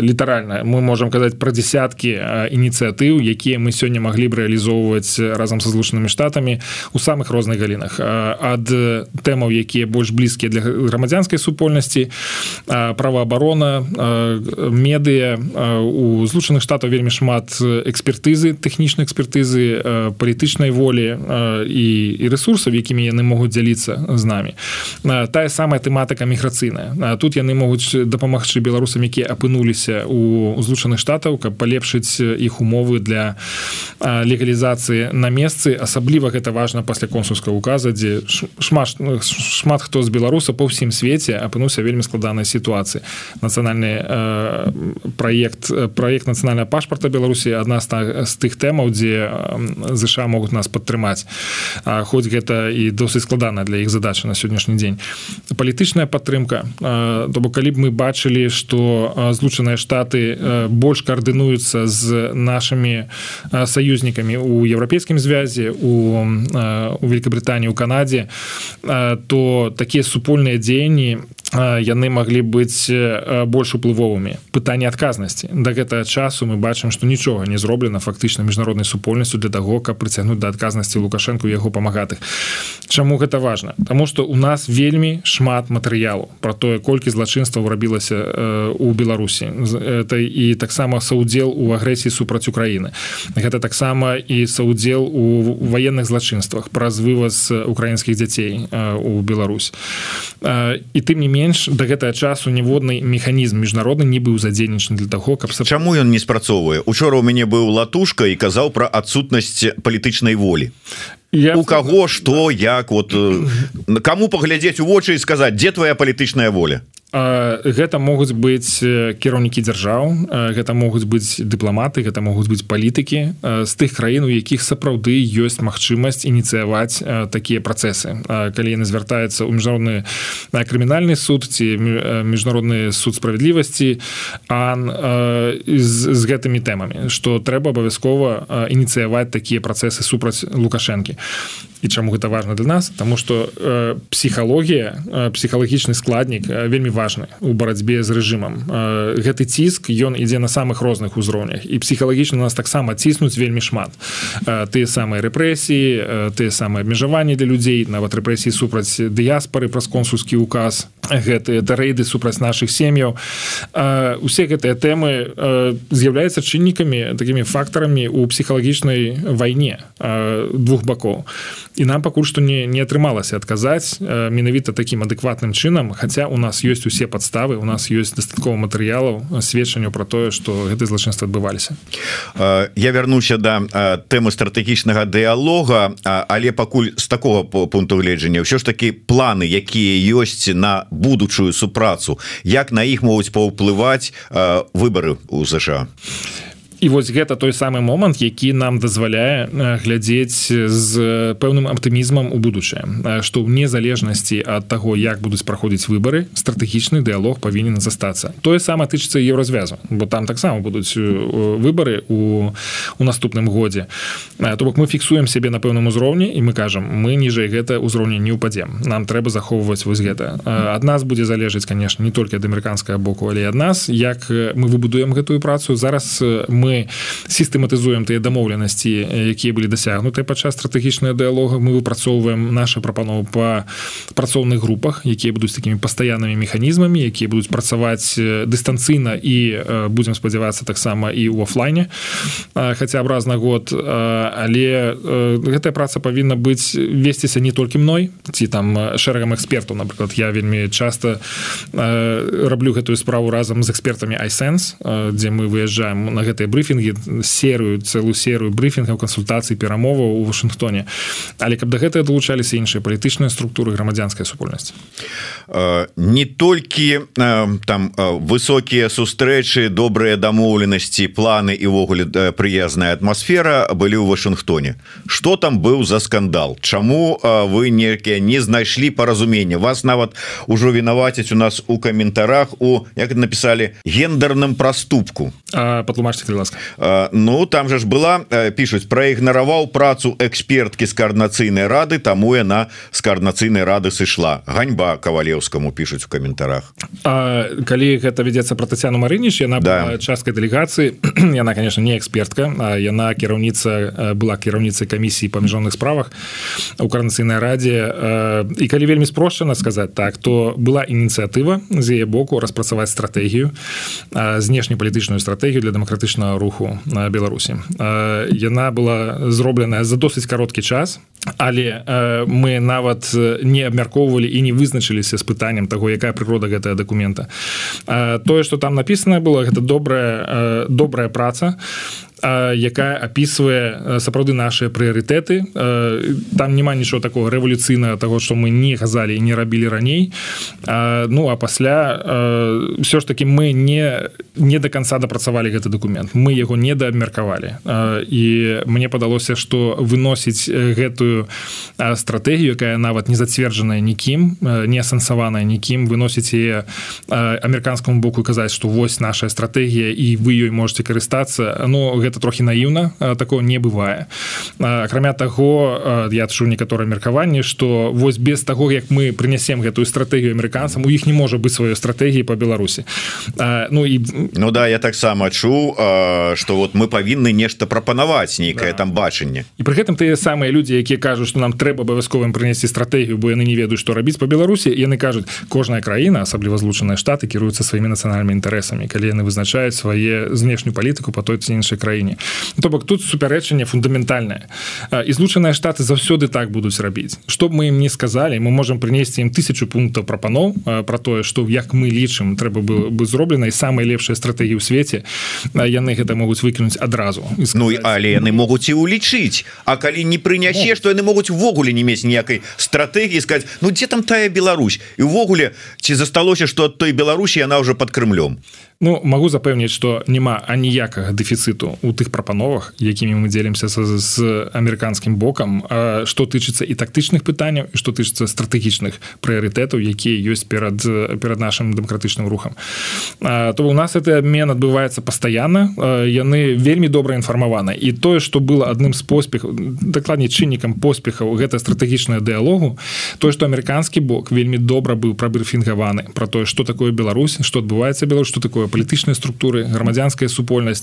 Літаральна мы можемм казаць пра десяткі ініцыятыў якія мы сёння маглі б рэалізоўваць разам са злучанымі штатамі у самых розных галінах. Ад тэмаў якія больш блізкія для грамадзянскай супольнасці праваабарона медыя у злучаных штатаў вельмі шмат экспертызы тэхнічнай экспертызы палітычнай волі і і ресурсаў якімі яны могуць дзяліцца з намі. Тая самая тэматыка міграцыйная. Тут яны могуць дапамагчы беларусам якія апынуліся у злучаных штатаў каб палепшыць іх умовы для легалізацыі на месцы. Асабліва гэта важна пасля консульскага указа дзе шмат шмат хто з беларуса по ўсім свеце апынуўся вельмі складанай сітуацыі нацыянальны э, праект праект нацыянальная пашпарта беларусі адна з тых тэмаў дзе ЗША могуць нас падтрымаць хоць гэта і досыць складана для іх задача на сённяшні дзень. Палітычная падтрымка. То бок калі б мы бачылі что злучаныя штаты больш каардынуюцца з нашими саюзнікамі у еўрапейскім звязе у у Великабританіі у Канадзе то такія супольныя дзеянні яны маглі быць больш уплывовымі. Пытанне адказнасці. Да гэтага часу мы бачым што нічога не зроблена фактычна міжнароднай супольнасцю для таго каб прыцягнуць да адказнасці лукашэнку яго памагатых. Чаму гэта важна? Таму што у нас вельмі шмат матэрыялу про тое колькі злачынстваў рабілася у беларусі. Это і таксама саўдзел у агрэсіі супраць украіны. Гэта таксама і саўдзел у военных злачынствах праз вываз украінскіх дзяцей у Беларусь. І тым не менш менш до гэтага часу ніводны механізм міжнародны не быў задзейнічаны для таго каб чаму ён не спрацоўвае? Учора у мяне быў латушка і казаў про адсутнасць палітычнай волі. Я... у кого что як вот на кому паглядзець у вочы і сказаць дзе твоя палітычная воля гэта могуць быць кіраўнікі дзяржаў гэта могуць быць дыпламаты гэта могуць быць палітыкі з тых краін у якіх сапраўды ёсць магчымасць ініцыяваць такія працэсы. Калі яны звяртаюцца ў міжнародны крымінальны суд ці міжнародны суд справядлівасці а з, з гэтымі тэмамі што трэба абавязкова ініцыяваць такія працэсы супраць лукашэнкі і чаму гэта важна для нас тому что э, псіхалогія э, псіхалагічны складнік э, вельмі важны у барацьбе з рэжымам. Э, гэты ціск ён ідзе на самых розных узроўнях. І псіхалагічна нас таксама ціснуць вельмі шмат. Э, тыя самыя рэпрэсіі э, тыя самыя абмежаванні для людзей нават рэпрэсіі супраць дыяспары праз консульскі указ гэтыя дарэйды супраць наших сем'яў. Усе гэтыя тэмы з'яўляюцца чыннікамі такімі фактарамі у псіхалагічнай вайне двух бакоў. І нам пакуль што не не атрымалася адказаць менавіта такім адэкватным чынам хаця у нас ёсць усе падставы у нас ёсць дастаткова матэрыялаў сведчанню про тое что гэты злачынства адбываліся. Я вярнуся да тэмы стратэгічнага дыалога але пакуль з такого пункту гледжання ўсё ж таки планы якія ёсць на будучую супрацу. Як на іх могуць паўплываць выборы у ЗША і вось гэта той самы момант які нам дазваляе глядзець з пэўным аптымізмам у будучае. Што ў незалежнасці ад таго як будуць праходзіць выбары стратэгічны дыалог павінен застацца. Тое сама тычыцца еўразвязу бо там таксама будуць выбары у у наступным годзе. То бок мы фіксуем сябе на пэўным узроўні і мы кажам мы ніжэй гэта ўзроўні не ўпадзем. Нам трэба захоўваць вось гэта. Ад нас будзе залежаць конечно не толькі ад амерыканскага боку але ад нас як мы выбудуем гэтую працу. Зараз мы сістэматызуем тыя дамоўленасці якія былі дасягнуты падчас стратэгічнага дыалога мы выпрацоўваем наша прапанову по працоўных групах якія будуць такімі пастаяннымі механізмамі якія будуць працаваць дыстанцыйна і будзем спадзявацца таксама і ў офлайне хаця б раз на год. Але гэтая праца павінна быць весціся не толькі мной ці там шэрагам экспертаў. Напрыклад я вельмі часто раблю гэтую справу разам з экспертамі айсэнс дзе мы выязджаем на гэтыя брыфінгі серыю цэлую серыю брыфінгаў кансультацый перамоваў у Вашынгтоне. Але каб да гэтага далучаліся іншыя палітычныя структуры грамадзянская супольнасць. Не толькі там высокія сустрэчы добрыя дамоўленасці планы і ўвогуле прыязная атмасфера былі ў Вашынгтоне. Что там быў за скандал? Чаму вы некія не знайшлі паразумення? Вас нават ужо вінаваціць у нас у каментарах у як написали гендерным праступку. Патлумачце ласка Ну там же ж была пишуць праігнараваў працу эксперткі з каарднацыйнай рады таму яна з каарднацыйнай рады сышла ганьба кавалеўскаму пишуць у каментарах. А, калі гэта вядзецца про Тацяну Марыніч яна да. часткай дэлегацыі. *clears throat* Яна конечно не экспертка яна кіраўніца была кіраўніцай камісіі па міжнародных справах у карнацыйнай радзе. І калі вельмі спрошчана сказаць так то была ініцыятыва з яе боку распрацаваць стратэгію знешнепалітычную стратэгію для дэмакратычнага руху на Беларусі яна была зробленая за досыць кароткі час але э, мы нават не абмяркоўвалі і не вызначыліся з пытанням таго якая прырода гэтага дакумента. Э, тое что там написано было гэта добрая э, добрая праца якая опісвае сапраўды наши прыярытэты. Там няма нічого такого рэвалюцыйна того что мы не казалі не рабілі раней. Ну а пасля все ж таки мы не не до конца дапрацавалі гэты документ мы его не даабмеркавалі і мне падалося что выносіць гэтую стратегію якая нават не зацверджаная нікім не асэнсаваная нікім выносіць яе амерыканскому боку казаць что вось наша стратегія і вы ёй можете карыстацца но гэта трохі наіўна такого не бывае акрамя таго я адчу некаторыя меркаванні что вось без таго як мы прынясем гэтую стратегію амерыканцам у іх не можа быць сваёй стратегіі по беларусі ну і Ну да я таксама чу что вот мы павінны нешта прапанаваць нейкае да. там бачанне і пры гэтым тыя самыя людзі якія кажуць что нам трэба абавязковым прынясці стратегію бо яны не ведаюць што рабіць по беларусі яны кажуць кожная краіна асабліва злучаныя штаты кіруюцца сваімі нацыянальнымі інтарэсамі калі яны вызначаюць свае знешнюю палітыку по той ці іншай краіне то бок тут супярэчанне фундаментальнае і злучаныя штаты заўсёды так будуць рабіць чтоб мы ім не сказалі мы можемм прынесці ім тысячу пунктаў прапаноў про тое что як мы лічым трэба было бы зроблена і самыя лепшыя стратэгіі ў свеце яны гэта могуць выкінуць адразу Ну але яны могуць і улічыць А калі не прынясе что яны могуць увогуле не мець ніякай стратэгіі сказать Ну дзе там тая Беларусь? І увогуле ці засталося что ад той Беларусі яна уже под крымлем Ну могу запэўніць что няма аніякага дэфіцыту у тых прапановах якімі мы дзелімся з, з амерыканскім бокам. Что тычыцца і тактычных пытанняў что тычыцца стратэгічных прыярытэтаў якія ёсць перад перад нашим дэмакратычным рухам. То у нас это обмен адбываецца пастаянна. Яны вельмі добра інфармаваны. І тое что было адным з поспехаў дакладней чыннікам поспехаў гэта стратэгічная дыалогу то что амерыканскі бок вельмі добра быў прабырфінгаваны про тое что такое Беларусь что адбываецца Беларусь что такое палітычнай структуры грамадзянская супольнасць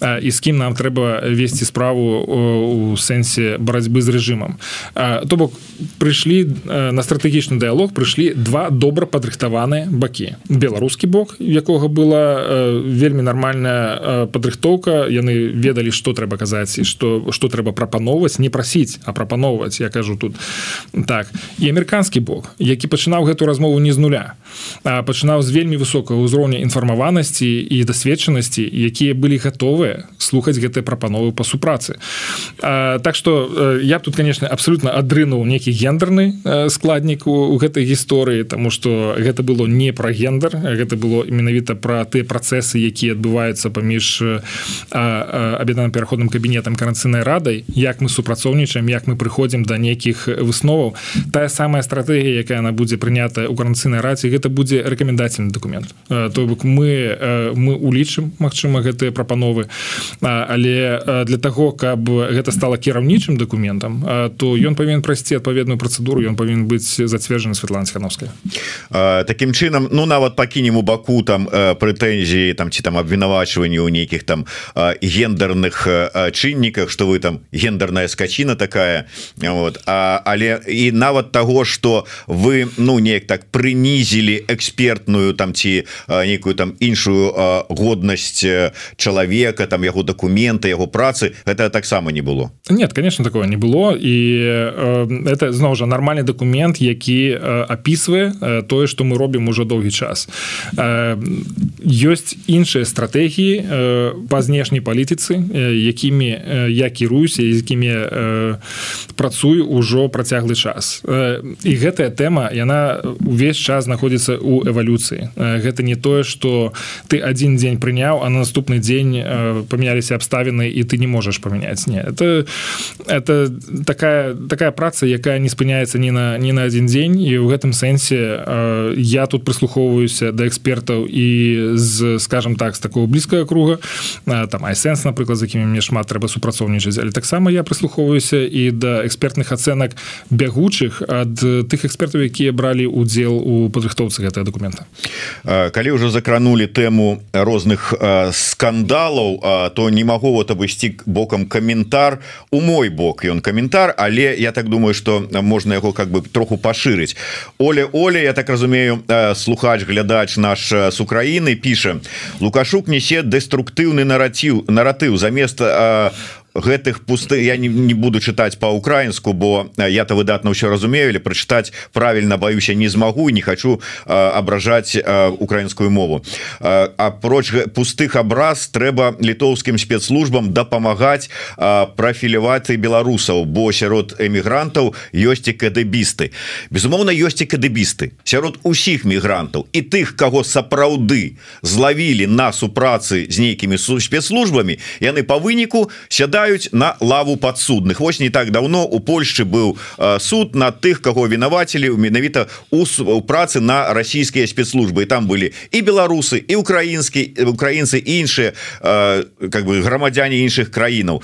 і з кім нам трэба весці справу у сэнсе барацьбы з рэжымам то бок прыйшлі на стратэгічны дыалог прыйшлі два добра падрыхтаваныя бакі. Беларускі бок якога была вельмі нармальная падрыхтоўка. Яны ведалі што трэба казаць і што што трэба прапаноўваць не прасіць а прапаноўваць я кажу тут. Так і амерыканскі бок які пачынаў гэту размову не з нуля пачынаў з вельмі высокага ўзроўня інфармавання адукаванасці і дасведчанасці якія былі гатовыя слухаць гэтыя прапановы па супрацы. Так что я тут конечно абсолютно адрынуў нейкі гендерны складнік у, гэтай гісторыі тому что гэта было не про гендер гэта было менавіта про тыя працэсы якія адбываюцца паміж аб'яднаным пераходным кабінетам каранцыйнай радай як мы супрацоўнічаем як мы прыходзім да нейкіх высноваў. Тая самая стратегія якая она будзе прынята у каранцыйнай раце гэта будзе рэкамендацыйны документ то бок мы мы улічым Мачыма гэтыя прапановы. Але для того каб гэта стала кіраўнічым документам то ён павінен прайсці адпаведную працэдуру ён павінен быць зацверджаны Светлана Хановская Такім чынам ну нават пакінем у баку там прэтэнзіі там ці там абвінавачванні ў нейкіх там гендерных чынніках что вы там гендерная скачына такая вот. А, але і нават того что вы ну неяк так прынізілі экспертную там ці нейкую там іншую годнасць чалавека там яго документы яго працы это таксама не было? Нет конечно такого не было. І это зноў жа нормальный документ які опісвае тое что мы робім уже доўгі час. Ёсць іншыя стратегії по знешняй палітыцы якімі я кіруюся якімі працую ўжо працяглы час. І гэтая тэма яна увесь час знаходзіцца у эвалюцыі гэта не тое что ты один дзень прыняў а на наступны дзень э, памяняліся абставіны і ты не можаш памяняць не это это такая такая праца якая не спыняецца ні на ні на один дзень і ў гэтым сэнсе э, я тут прыслухоўваюся да экспертаў і з скажем так з такого блізкага круга. Там айсэнс напрыклад з якімі мне шмат трэба супрацоўнічаць. Але таксама я прыслухоўваюся і да экспертных ацэнак бягучых ад тых экспертаў якія бралі удзел у падрыхтоўцы гэтага документа калі ўжо закранули тэму розных скандалаў то не магу вот абысці бокам каментар. У мой бок ён каментар але я так думаю что можна яго как бы троху пашырыць. Оля Оля я так разумею слухач глядач наш с Украины піша лукашук несе дэструктыўны нараціў наратыў. Замест гэтых пусты я не, не буду чытаць по-украінску бо я-то выдатна ўсё разумею или прачытаць правильно баюся не змагу не хочу абражаць украінскую мову. Апроч пустых абраз трэба літоўскім спецслужбам дапамагаць профіліваць беларусаў бо сярод эмігрантаў ёсць і кадэбісты безумоўна ёсць і кадэбісты сярод усіх мігрантаў і тых кого сапраўды злавілі нас у працы з нейкімі спецслужбамі яны по выніку сядаюць сядаюць на лаву подсудных Вось не так давно у Польшчы быў суд на тых кого вінавацілі у менавіта у працы на расійскія спецслужбы. І там былі і беларусы і украінскі украінцы іншыя как бы грамадзяне іншых краінаў.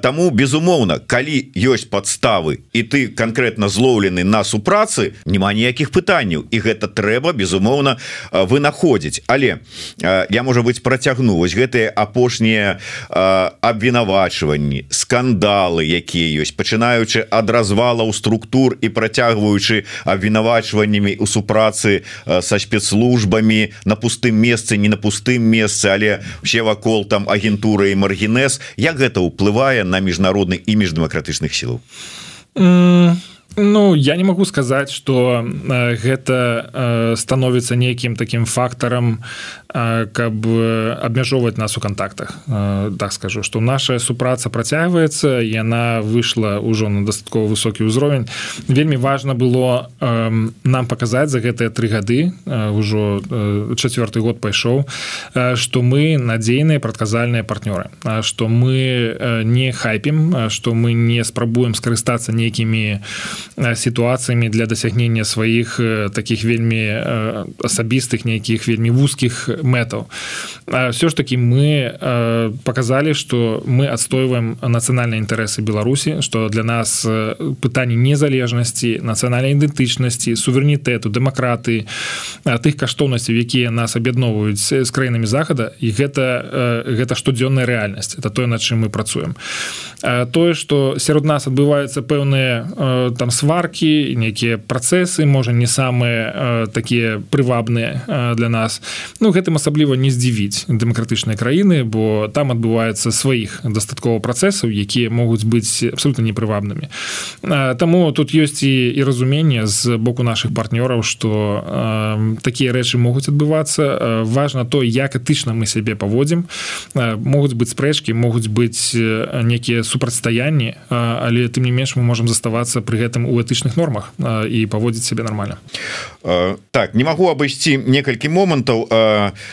Таму безумоўна калі ёсць подставы і ты конкретно злоўлены на супрацы няма ніякіх пытанняў. І гэта трэба безумоўна вынаходзіць. Але я можа быть працягну. Вось гэтыя апошнія абвінавачванні расследаванні скандалы якія ёсць пачынаючы ад развалаў структур і працягваючы абвінавачваннямі у супрацы са спецслужбамі на пустым месцы не на пустым месцы але все вакол там агентуры і маргінез як гэта ўплывае на міжнародны імідж дэмакратычных сілаў mm. Ну я не могу сказаць что э, гэта становіцца нейкім таким фактарам каб абмяжоўваць нас у контактах так скажу что наша супраца працягваецца яна выйшла ўжо на дастаткова высокі ўзровень. Вельмі важно было нам паказаць за гэтыя тры гады ўжо четверты год пайшоў что мы надзейныя прадказальныя партнёры. Что мы не хайпім что мы не спрабуем скарыстацца нейкімі сітуацыямі для дасягнення сваіх таких вельмі асабістых нейкіх вельмі вузкіх мэтаў все ж таки мы показалі что мы адстойваем нацыянальныя інтарэсы Беларусі что для нас пытанне незалежнасці нацыянальнай ідэнтычнасці суверэнітэту дэмакраты тых каштоўнасцяў якія нас аб'ядноўваюць з краінамі захада і гэта гэта штодзённая рэальнасць это тое над чым мы працуем тое что сярод нас адбываюцца пэўныя там сваркі нейкія працэсы можа не самыя такія прывабныя для нас. Ну гэтым гэтым асабліва не здзівіць дэмакратычныя краіны бо там адбываецца сваіх дастаткова працэсаў якія могуць быць абсолютно непрывабнымі Таму тут ёсць і і разуменне з боку наших партнёраў что э, такія рэчы могуць адбывацца важно то як этычна мы сябе паводзім могуць быць спрэчкі могуць быць некія супрацьстаянні але тым не менш мы можемм заставацца при гэтым у этычных нормах і паводзіць сябе нормально. Так не магу абысці некалькі момантаў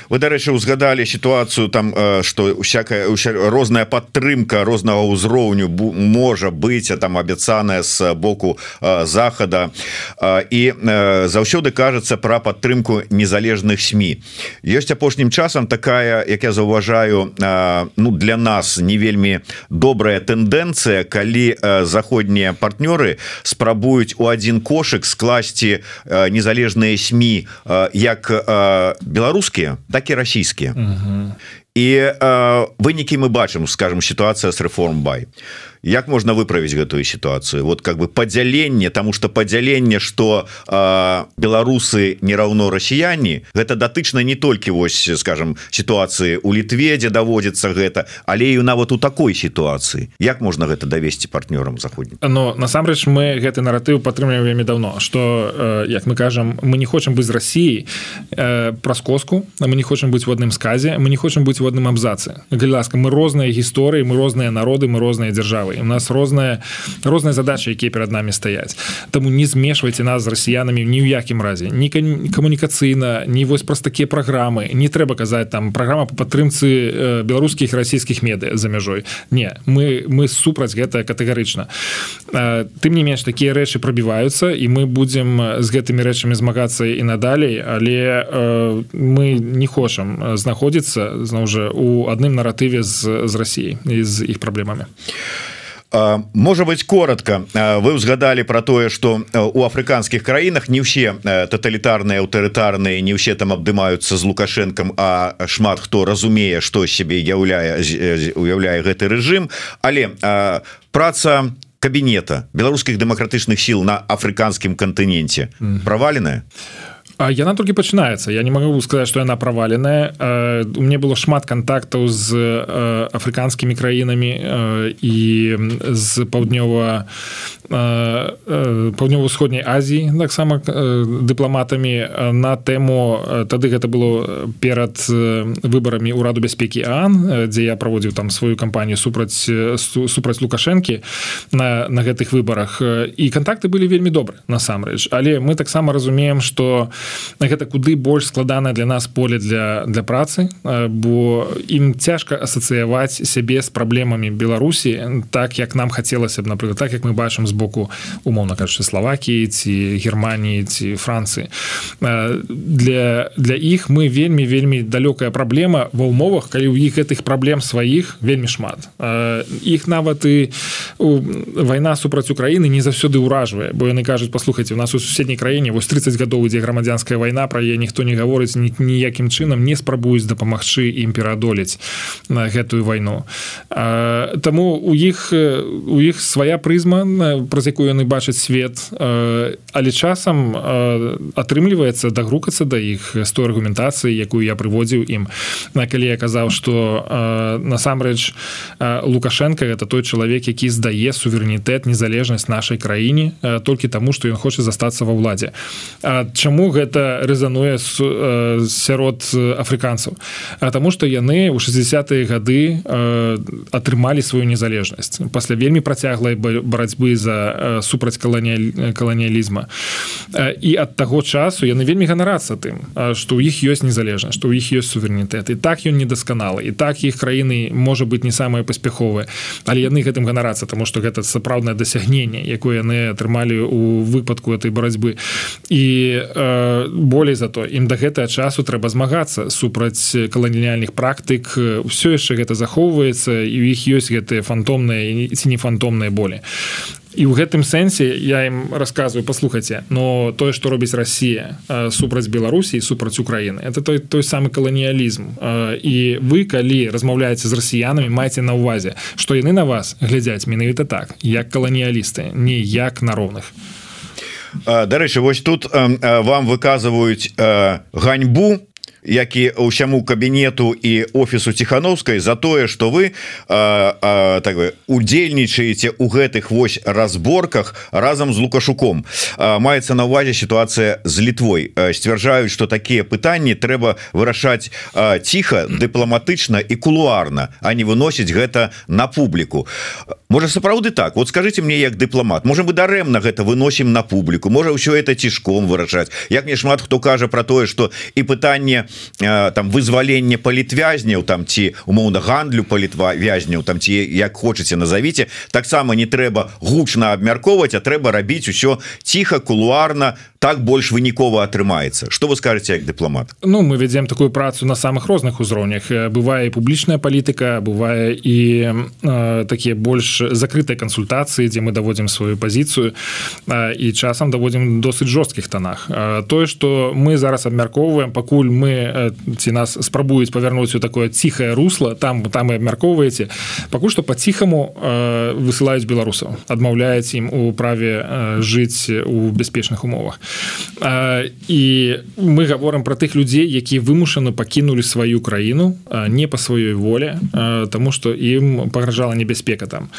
вы дарэчы узгадалі сітуацыю там что всякая розная падтрымка рознага ўзроўню можа быць а там абяцаная з боку захада і заўсёды кажацца пра падтрымку незалежных сМ ёсць апошнім часам такая як я заўважаю ну для нас не вельмі добрая тэндэнцыя калі заходнія партнёры спрабуюць у один кошык скласці незалежныя сМ як беларускія так і расійскія і э, вынікі мы бачым скажем сітуацыя с реформ бай як можна выправіць гэтую сітуацыю вот как бы падзяленне тому что падзяленне что беларусы не раўно расіяне гэта датычна не толькі вось скажем сітуацыі у літве дзе даводзіцца гэта але і нават у такой сітуацыі як можна гэта давесці партнёрам заходні но насамрэч мы гэты наратыў падтрымліваем вельмі давно что як мы кажам мы не хочам быць з Росіі праз коску мы не хочам быць в адным сказе мы не хочам быць в адным абзацы. Ласка мы розныя гісторыі мы розныя народы мы розныя дзяржавы справы у нас розная розныя задачи якія перад нами стаяць Таму не змешвайце нас з расіянамі ні ў якім разе. Ні камунікацыйна не вось праз такія праграмы. Не трэба казаць там праграма по падтрымцы беларускіх расійскіх меды за мяжой. Не мы мы супраць гэта катэгарычна. Тым не менш такія рэчы прабіваюцца і мы будзем з гэтымі рэчамі змагацца і надалей але мы не хочам знаходзіцца зноў жа у адным наратыве з з Росіі з іх праблемамі можа быть коротко вы узгадали про тое что у афрыканскіх краінах не ўсе тоталітарныя аўтарытарныя не ўсе там абдымаюцца з лукашэнкам а шмат хто разумее что сябе яўляе уяўляе гэты рэжым. Але праца кабінета беларускіх дэмакратычных сіл на афрыканскім кантыненце праваленая? а яна толькі пачынаецца я не могу сказать что яна праваленая у мне было шмат контактаў з афрыканскімі краінамі і з паўднёва паўднёва-усходняй Азіі таксама дыпламатамі на тэму тады гэта было перад выбарамі ўраду бяспекі Ан дзе я праводзіў там сваю кампанію супраць супраць лукашэнкі на, на гэтых выбарах. І контакты былі вельмі добры насамрэч. Але мы таксама разумеем что гэта куды больш складана для нас поле для для працы бо ім цяжка асацыяваць сябе з праблемамі Беларусі так як нам хацелася б напрыклад так як мы бачым з боку умоўна кажучы Славакіі ці Геррманіі ці Францыі. Для для іх мы вельмі вельмі далёкая праблема ва ўмовах калі ў іх гэтых праблем сваіх вельмі шмат. Іх нават і вайна супраць Украіны не заўсёды ўражвае бо яны кажуць паслухайце у нас у суседняй краіне вось 30 гадоў ідзе грамадзянская вайна пра яе ніхто не гаворыць ні, ніякім чынам не спрабуюць дапамагчы ім пераадолець на гэтую вайну Таму у іх у іх свая прызма праз якую яны бачаць свет але часам атрымліваецца дагрукацца да іх з той аргументацыі якую я прыводзіў ім. На калі я казаў что насамрэч лукашенко это той чалавек які здае суверэнітэт незалежнасць нашай краіне толькі таму что ён хоча застацца ва ўладзе. Чаму гэта рэзануе сярод афрыканцаў? Таму что яны ў 60-е гады атрымалі сваю незалежнасць. Пасля вельмі працяглай барацьбы за супраць каланіяль каланіялізма. І ад таго часу яны вельмі ганарацца тым што ў іх ёсць незалежнасць што ў іх ёсць суверэнітэт. І так ён недасканалы і так іх краіны можа быть не самыя паспяховыя. Але яны гэтым ганарацца тому что гэта сапраўднае дасягненне якое яны атрымалі у выпадку этой барацьбы. І э, болей за то ім да гэтага часу трэба змагацца супраць каланіяльных практык. Ўсё яшчэ гэта захоўваецца і у іх ёсць гэтыя фантомныя ці не фантомныя болі і ў гэтым сэнсе я ім рассказываю послухайце но тое что робіць Россия супраць Беларусі супраць Украіны это той той самы каланіялізм і вы калі размаўляеце з расіянамі маеце на увазе что яны на вас глядзяць менавіта так як каланіялісты не як на роўных Дарэчы вось тут вам выказваюць ганьбу які ўсяму кабінету і офісу ціхановскай за тое что вы а, а, так бы удзельнічаеце у гэтых вось разборках разам з лукашуком. А, маецца на увазе сітуацыя з літвой. Сцвярджаюць что такія пытанні трэба вырашаць ціха дыпламатычна і кулуарна а не выносіць гэта на публіку. Можа сапраўды так? Вот скажите мне як дыпламат можа мы дарэмна гэта выносім на публіку можа ўсё это цішком выражаць як мне шмат хто кажа про тое что і пытанне там вызвалення палітвязняў там ці умоўна гандлю палітва вязняў там ці як хочаце назовіце таксама не трэба гучна абмяркоўваць а трэба рабіць усё ціха кулуарна так больш вынікова атрымаецца. Что вы скажете як дыпламат? Ну мы вядзем такую працу на самых розных узроўнях. Бывае публічная палітыка бывае і э, такія больш закрытыя кансультацыі дзе мы даводзім сваю пазіцыю э, і часам даводзім досыць жорсткіх танах. Э, тое что мы зараз абмяркоўваем пакуль мы ці нас спрабуюць павярнуць у такое ціхае русло там там і абмяркоўваеце. Пакуль што по-ціхаму высылаюць беларусаў адмаўляюць ім у праве жыць у бяспечных умовах. І мы говорим про тых людзей якія вымушаны пакінулі сваю краіну не по сваёй воле тому что ім пагражала небяспека там.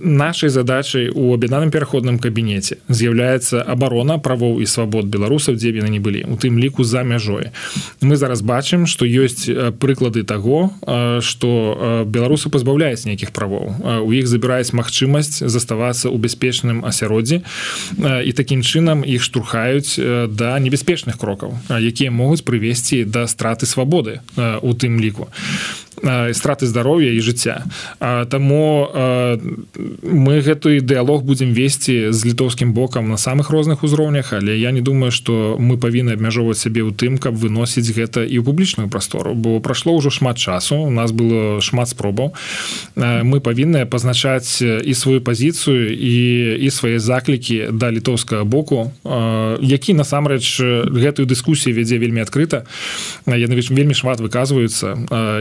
Нашай задачай у аб'яднаным пераходным кабінеце з'яўляецца абарона правоў і свабод беларусаў дзе яны не былі у тым ліку за мяжой мы зараз бачым что ёсць прыклады того что беларусы пазбаўляюць нейкіх правоў. У іх забіраюць магчымасць заставацца ў бяспечным асяроддзі і такім чынам іх штурхаюць да небяспечных крокаў якія могуць прывесці да страты свабоды у тым ліку страты здароўя і жыцця. Таму мы гэту дыалог будзем весці з літоўскім бокам на самых розных узроўнях але я не думаю что мы павінны абмяжоўваць сябе ў тым каб выносіць гэта і ў публічную прастору бо прайшло ўжо шмат часу у нас было шмат спробаў. Мы павінны пазначаць і сваю пазіцыю і і свае заклікі да літоўскага боку які насамрэч гэтую дыскусію вядзе вельмі адкрыта. Яны вельмі шмат выказваюцца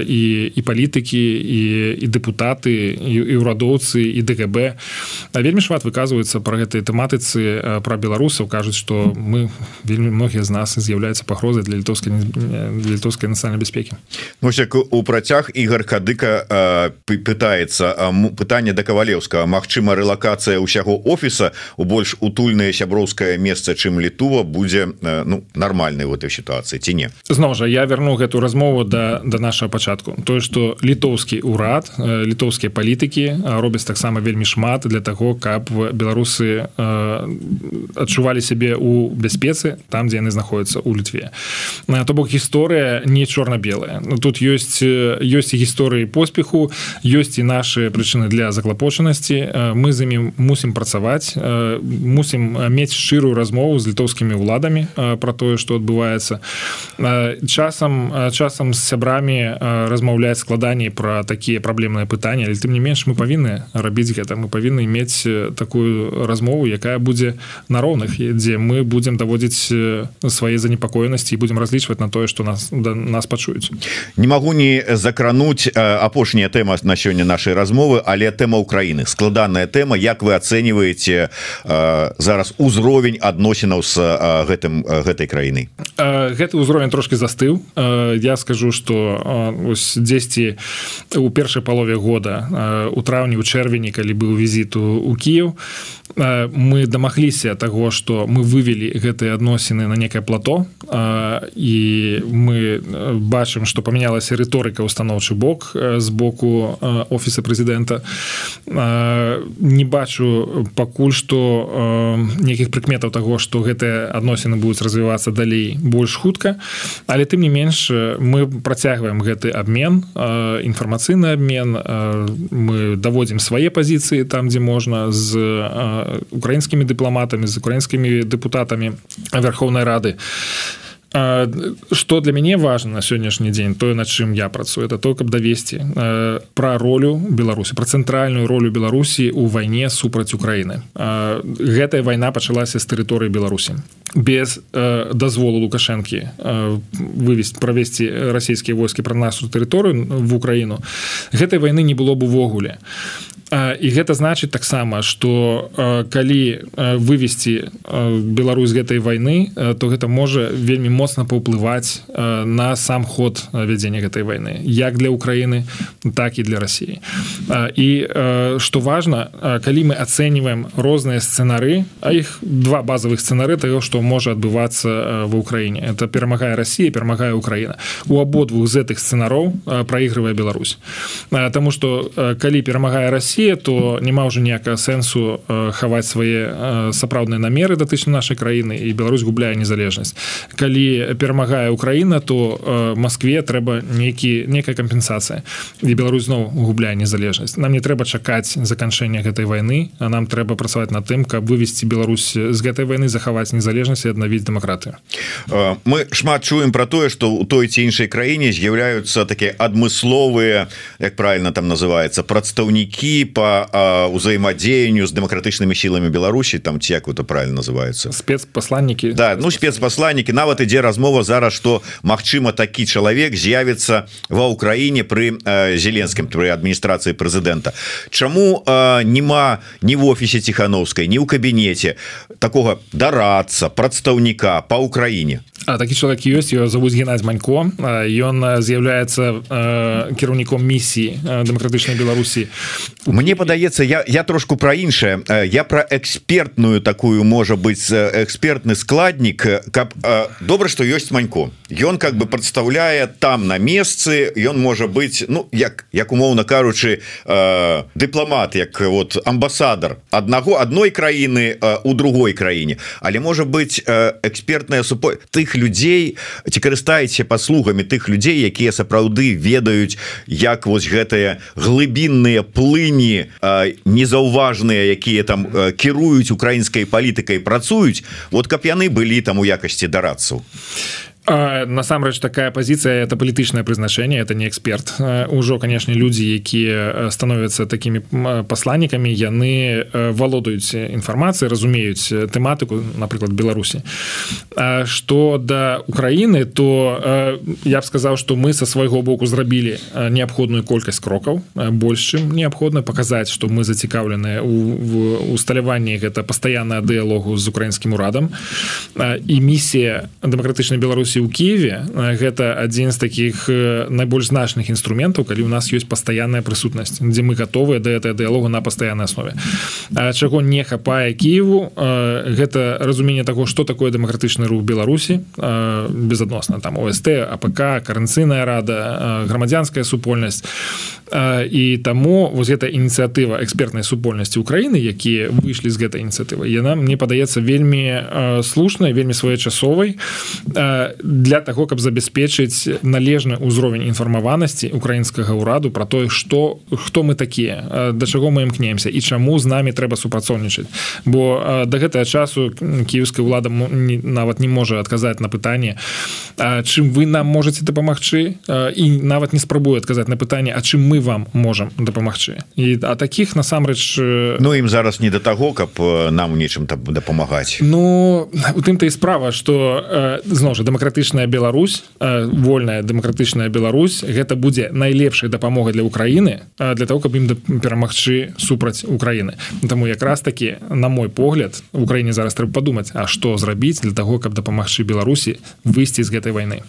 і і палітыкі і і дэпутаты і, і ўрадоўцы і ДГБ. Вельмі шмат выказваюцца про гэтай тэматыцы про беларусаў. Кажуць что мы вельмі многія з нас з'яўляюцца пагрозай для літоўскай літоўскай нацыянальнай бяспекі. Ну, у працяг ігар кадыка пытаецца пытанне да кавалеўска Мачыма рэлакацыя ўсяго офіса у больш утульнае сяброўскае месца чым літува будзе ну нармальнай в этой сітуацыі ці не? Зноў жа я верну гэту размову да да нашага пачатку. То тое что літоўскі ўрад э, літоўскія палітыкі робяць таксама вельмі шмат для того каб беларусы адчувалі сябе у бяспецы там дзе яны знаходзяцца у літве. То бок гісторыя не чорна-белая. Ну, тут ёсць ёсць гісторыі поспеху ёсць і наши прычыны для заклапочанасці. Мы з імі мусім працаваць мусім мець шчырую размову з літоўскімі ўладамі про тое что адбываецца. Часам часам з сябрамі размаўляць размаўляць складаней про такія праблемныя пытанні але тым не менш мы павінны рабіць гэта мы павінны мець такую размову якая будзе на роўных дзе мы будзем даводзіць свае занепакоенасці і будзем разлічваць на тое что нас да нас пачуюць не магу не закрануть апошняя тэма на сёння нашай размовы але тэма Украіны складаная тэма Як вы ацэньваеце зараз узровень адносінаў с гэтым гэтай краінай? Гэты ўзровень трошки застыў я скажу что ось дзесьці у першай палове года у траўні у чэрвені калі быў візіту у Кіев мы дамагліся того что мы вывели гэтыя адносіны на некае плато і мы бачым что памянялася рыторыка установчы бок з боку офіса прэзідэнта. Не бачу пакуль что нейкіх прыкметаў того что гэтыя адносіны будуць развівацца далей больш хутка. Але тым не менш мы працягваем гэты інфармацыйны обмен мы даводзім свае пазіцыі там дзе можна з украінскімі дыпламатамі з украінскімі дэпутатамі верховнай рады что для мяне важно на сённяшні дзень тое на чым я працую это то каб давесці про ролю беларусі про цэнтральную ролю беларусі у вайне супраць украіны гэтая вайна пачалася з тэрыторыі беларусі без дазволу лукашэнкі вывесці правесці расійскія войскі пра нашу тэрыторыю в украіну гэтай вайны не было б увогуле і гэта значыць таксама что калі вывесці Беларусь гэтай войны то гэта можа вельмі моцна паўплываць на сам ход вядзення гэтай войны як для Украіны так і для Росіі і что важно калі мы ацэньваем розныя сцэнары а іх два базовых сцэнары того что можа адбывацца в Украіне. Это перамагае Россия перамагае Украіна. У абодвух з гэтых сцэнароў проигрывае Беларусь. Таму что калі перамагае Россия Расія то няма ўжо ніякага сэнсу э, хаваць свае э, сапраўдныя намеры датычна нашай краіны і Беларусь губляе незалежнасць. Калі перамагае Украіна то э, Маскве трэба нейкі некая кампенсацыя. І Беларусь зноў губляе незалежнасць. Нам не трэба чакаць заканчэння гэтай вайны а нам трэба працаваць над тым каб вывесці Беларусь з гэтай вайны захаваць незалежнасць і аднавіць дэмакратыю. Мы шмат чуем про тое что у той ці іншай краіне з'яўляюцца такія адмысловыя як правильно там называется прадстаўнікі по узаемодзеянню с демократычными силами Беларуси там ці як это правильно называется. Спецпосланники. Да ну спецпосланники. Нават ідзе размова зараз что Мачыма такі чалавек з'явится ва Украіне при зеленскім при адміністрацыі прэзідэнта Чаму нема ні в офісе ціхановскай ні ў кабінете такого дарацца прадстаўніка по Украіне А такі чалавек ёсць ее зовут Геннадзь манько. Ён з'яўляецца кіраўніком місіі дэмакратычнай Беларусі Мне падаецца я я трошку про іншае я про экспертную такую можа быть экспертны складнік каб добра что ёсць манько. Ён как бы прадстаўляе там на месцы ён можа быть ну як як умоўна кажучы дыпламат як вот амбасадар аднаго адной краіны у другой краіне але можа быть экспертная супо тых людзей ці карыстаеце паслугамі тых людзей якія сапраўды ведаюць як вось гэтыя глыбінныя плыні незаўважныя якія там кіруюць украінскай палітыкай працуюць вот каб яны былі там у якасці дарадцаў насамрэч такая позиция это палітычнае прызначение это не эксперт. Ужо канешне людзі якія становятся такими посланнікамі яны валодаюць інфармацыі разумеюць тэматыку напрыклад Беларусі. Что да Украіны то я б сказаў что мы со свайго боку зрабілі неабходную колькасць крокаў больш чым неабходна показаць что мы зацікаўленыя у усталяванні гэта пастаянная дыялогу з украінскім урадам. І місія дэмакратычнай Беларусі беларусі ў киеве гэта адзін з таких найбольш значных інструментаў калі у нас ёсць пастаянная прысутнасць дзе мы готовыя да этой дыалогу на пастаяннай аснове чаго не хапае кіеву гэта разуменне таго что такое дэмакратычны рух беларусі безадносна там ОСТ АПК карэнцыйная рада грамадзянская супольнасць і таму воз гэта ініцыятыва экспертнай супольнасці Украіны якія выйшлі з гэтай ініцыятывы яна мне падаецца вельмі слушнай вельмі своечасовай для того каб забяспечыць належны ўзровень інфармаванасці украінскага ўраду про тое что хто мы такія да чаго мы імкнемся і чаму з намі трэба супрацоўнічаць. Бо да гэтага часу кіевская ўлада нават не можа адказаць на пытанне чым вы нам можете дапамагчы і нават не спрабую адказаць на пытанне А чым мы вам можам дапамагчы. І а таких насамрэч Ну ім зараз не да таго каб нам нечым там дапамагаць. Ну у тым-то і справа что зноў жа дэмакратычная Беларусь вольная дэмакратычная Беларусь гэта будзе найлепшай дапамогай для Украіны для того каб ім перамагчы супраць Украіны. Таму якраз таки на мой погляд Украіне зараз трэба падумаць А што зрабіць для того каб дапамагчы Беларусі выйсці з гэтай войны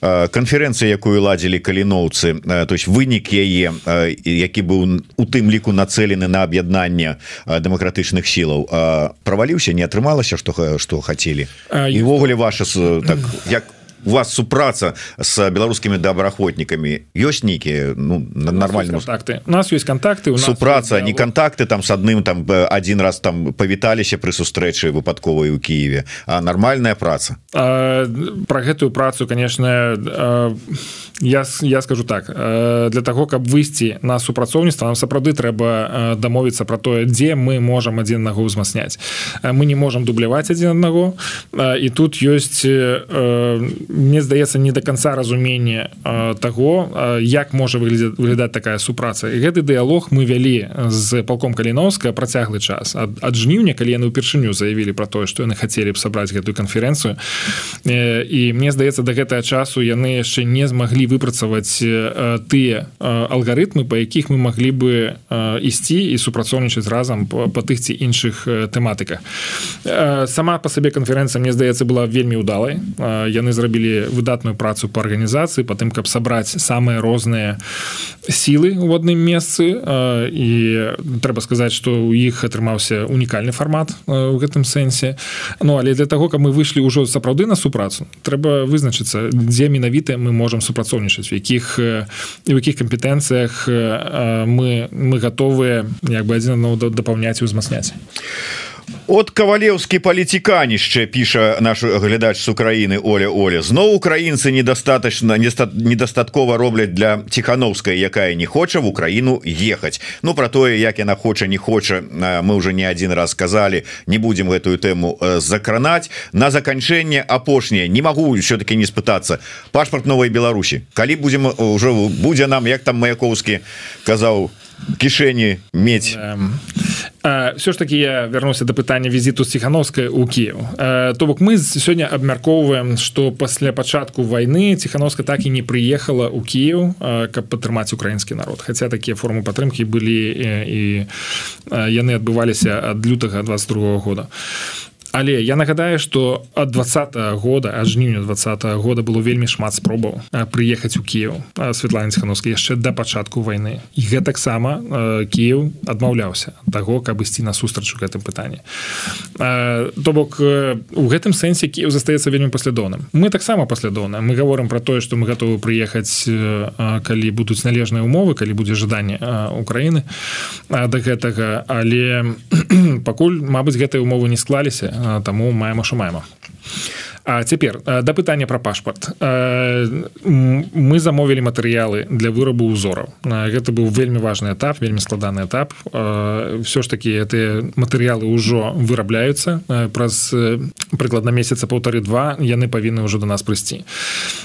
канферэнцыя якую ладзілі каліноўцы то есть вынік яе які быў у тым ліку нацелены на аб'яднанне дэмакратычных сілаў праваліўся не атрымалася што што хацелі? Івогуле ваша так як вас супраца с беларускімі добраахвотнікамі ёсць нейкіе ну нормальным контакты. У нас есть контакты у супраца не контакты там с адным там один раз там павіталіся пры сустрэчы выпадковай у Киеве а нормальная праца. Про гэтую працу конечно я я скажу так для того каб выйсці на супрацоўніцтва нам сапраўды трэба дамовіцца про тое дзе мы можем адзін нагу ўзмацняць. Мы не можем дубляваць адзін аднаго. І тут ёсць мне здаецца не до конца разумение того як можа выглядаць такая супраца. І гэты дыялог мы вялі з палком каліновска працяглы час. Ад, ад жніўня калі яны ўпершыню заявілі про тое что яны хацелі б сабраць гэтую канферэнцыю і мне здаецца до гэтага часу яны яшчэ не змаглі выпрацаваць тыя алгарытмы по якіх мы маглі бы ісці і супрацоўнічаць разам по тых ці іншых тэматыках. Сама по сабе канферэнцыя мне здаецца была вельмі удалай яны зрабілі зрабілі выдатную працу по арганізацыі по тым каб сабраць самыя розныя сілы у адным месцы і трэба сказаць что у іх атрымаўся унікальны фармат у гэтым сэнсе. Ну але для того каб мы выйшлі ўжо сапраўды на супрацу трэба вызначыцца дзе менавіта мы можемм супрацоўнічаць якіх і в якіх кампетэнцыях мы мы готовыя як бы адзін дапаўняць і ўзмацняць от кавалеўскі палітиканішча піша наш глядач з Украіны Оля Оля. Зноў украінцы недостаточно недастаткова робляць для ціхановскай якая не хоча в Украіну ехаць. Ну про тое як яна хоча не хоча мы уже не один раз сказали не будем гэтую тэму закранаць на заканчэнне апошняе не могу все-таки не спытацца пашпарт новой Беларусі калі будем уже будзе нам як там маяковскі казаў кішэні мець все ж таки я вярнуся до пытання візіту ціхановскай у Киев то бок мы сёння абмяркоўваем что пасля пачатку войны ціхановска так і не прыехала у Киев каб падтрымаць украінскі народ. Хотя такія формы падтрымки былі і яны адбываліся ад лютага 22 года. а але я нагадаю что от двадцатого -го года аж жніўня двадцатого -го года было вельмі шмат спробаў прыехаць у Киев Светлана Ціхановска яшчэ да пачатку войны і гэтаксама Киев адмаўляўся таго каб ісці на сустрач у гэтым пытанні. То бок у гэтым сэнсе Киев застаецца вельмі паслядоўным. Мы таксама паслядоўна мы говорим про тое что мы готовы прыехаць калі будуць належныя умовы калі будзе жаданне Украіны да гэтага. Але пакуль Мабыць гэтыя умовы не склаліся таму маем що маємо А цяпер да пытання пра пашпарт мы замовілі матэрыялы для вырабу узораў гэта быў вельмі важны этап вельмі складаны этап. Все ж таки ты матэрыялы ўжо вырабляюцца праз прыкладна месяца полторы два яны павінны ўжо до нас прыйсці.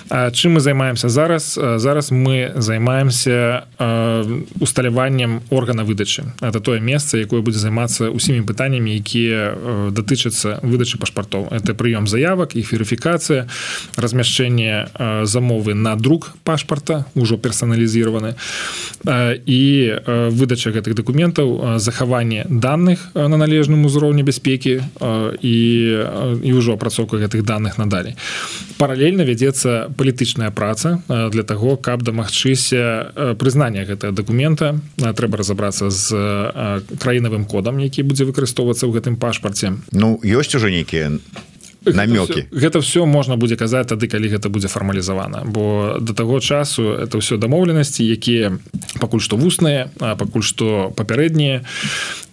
Чым мы займаемся зараз? Зараз мы займаемся усталяваннем органа выдачы это тое месца якое будзе займацца усімі пытаннямі якія датычацца выдачы пашпартоў. Это прыём заявак іх верыфікацыя размяшчэнне замовы на друк пашпарта ўжо персаналізіраваны і выдача гэтых дакументаў захаванне данных на належным узроўні бяспекі і і ўжо апрацоўка гэтых данных надалей паралельна вядзецца палітычная праца для таго каб дамагчыся прызнання гэтага дакумента. Трэба разаобрацца з краінавым кодам які будзе выкарыстоўвацца ў гэтым пашпарце. Ну ёсць уже нейкія намёки гэта все можна будзе казаць тады калі гэта будзе фармалізавана. Бо до таго часу это ўсё дамоўленасці якія пакуль што вусныя пакуль што папярэднія.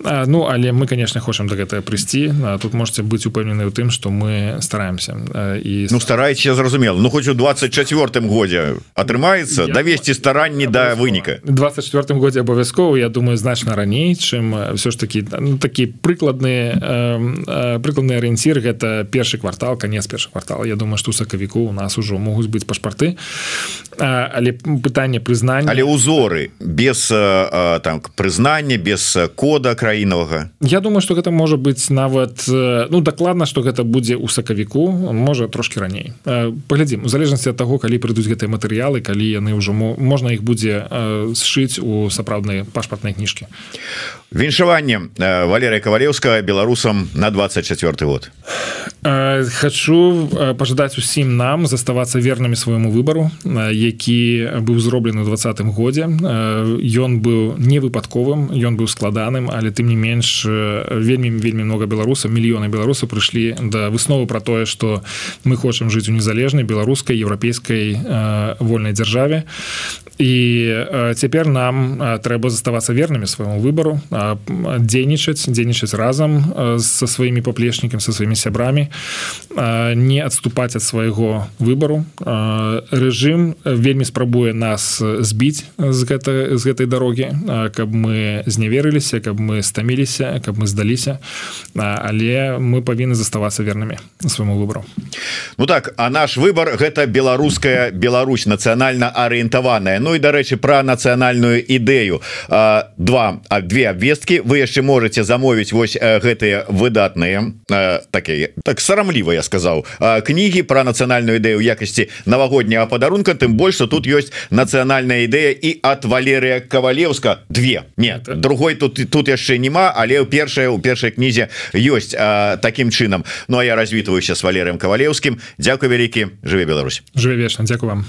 Ну але мы конечно хочам до гэтага прыйсці. Тут можете быць упэўнены ў тым что мы стараемся. І ну стараеце зразумела Ну хоць у 24 годзе атрымаецца давесці старанні да выніка. 24 годзе абавязкова Я думаю значна раней чым все ж таки ну, такі прыкладны прыкладны арыенцір гэта першы першы квартал конец першы квартал Я думаю что у сакавіку у нас ужо могуць быць пашпарты але пытанне прызнання але узоры без там прызнання без кода краінавага Я думаю что гэта можа быць нават ну дакладна что гэта будзе у сакавіку можа трошки раней паглядзім у залежнасці ад таго калі прыйдуць гэтыя матэрыялы калі яны ўжо можна іх будзе сшыць у сапраўдныя пашпартныя кніжкі віншаванне Валерия кавалеўска беларусам на 24 год хочу пожадаць усім нам заставацца вернымі свайму выбару які быў зроблены двадцатым годзе. Ён быў не выпадковым ён быў складаным але тым не менш вельмі вельмі много беларусаў мільёны беларусаў прыйшлі да высновы про тое что мы хочам жыць у незалежнай беларускай еўрапейскай вольнай дзяржаве. І цяпер нам трэба заставацца вернымі свайму выбару дзейнічаць дзейнічаць разам со сваімі паплечнікам со сваімі сябрамі не адступаць ад свайго выбару. Рэжым вельмі спрабуе нас збіць з гэта з гэтай дарогі каб мы зняверыліся каб мы стаміліся каб мы здаліся. Але мы павінны заставацца вернымі свайму выбару. Ну так а наш выбор гэта беларуская Беларусь нацыянальна арыентаваная. Ну і дарэчы про нацыянальную ідэю. Два а две абвесткі. Вы яшчэ можете замовіць вось гэтыя выдатныя такія так сарамліва я сказаў. Кнігі про нацыянальную ідэю якасці навагодняга падарунка тым больш что тут ёсць нацыянальная ідэя і от Валерыя кавалеўска. Две. Нет другой тут тут яшчэ няма але ў першае у першай кнізе ёсць а, таким чынам. Ну а я развітваюся с Валерыем кавалеўскім. Дякую вялікі. Жыве Беларусь. Жыве вечна. Дякую вам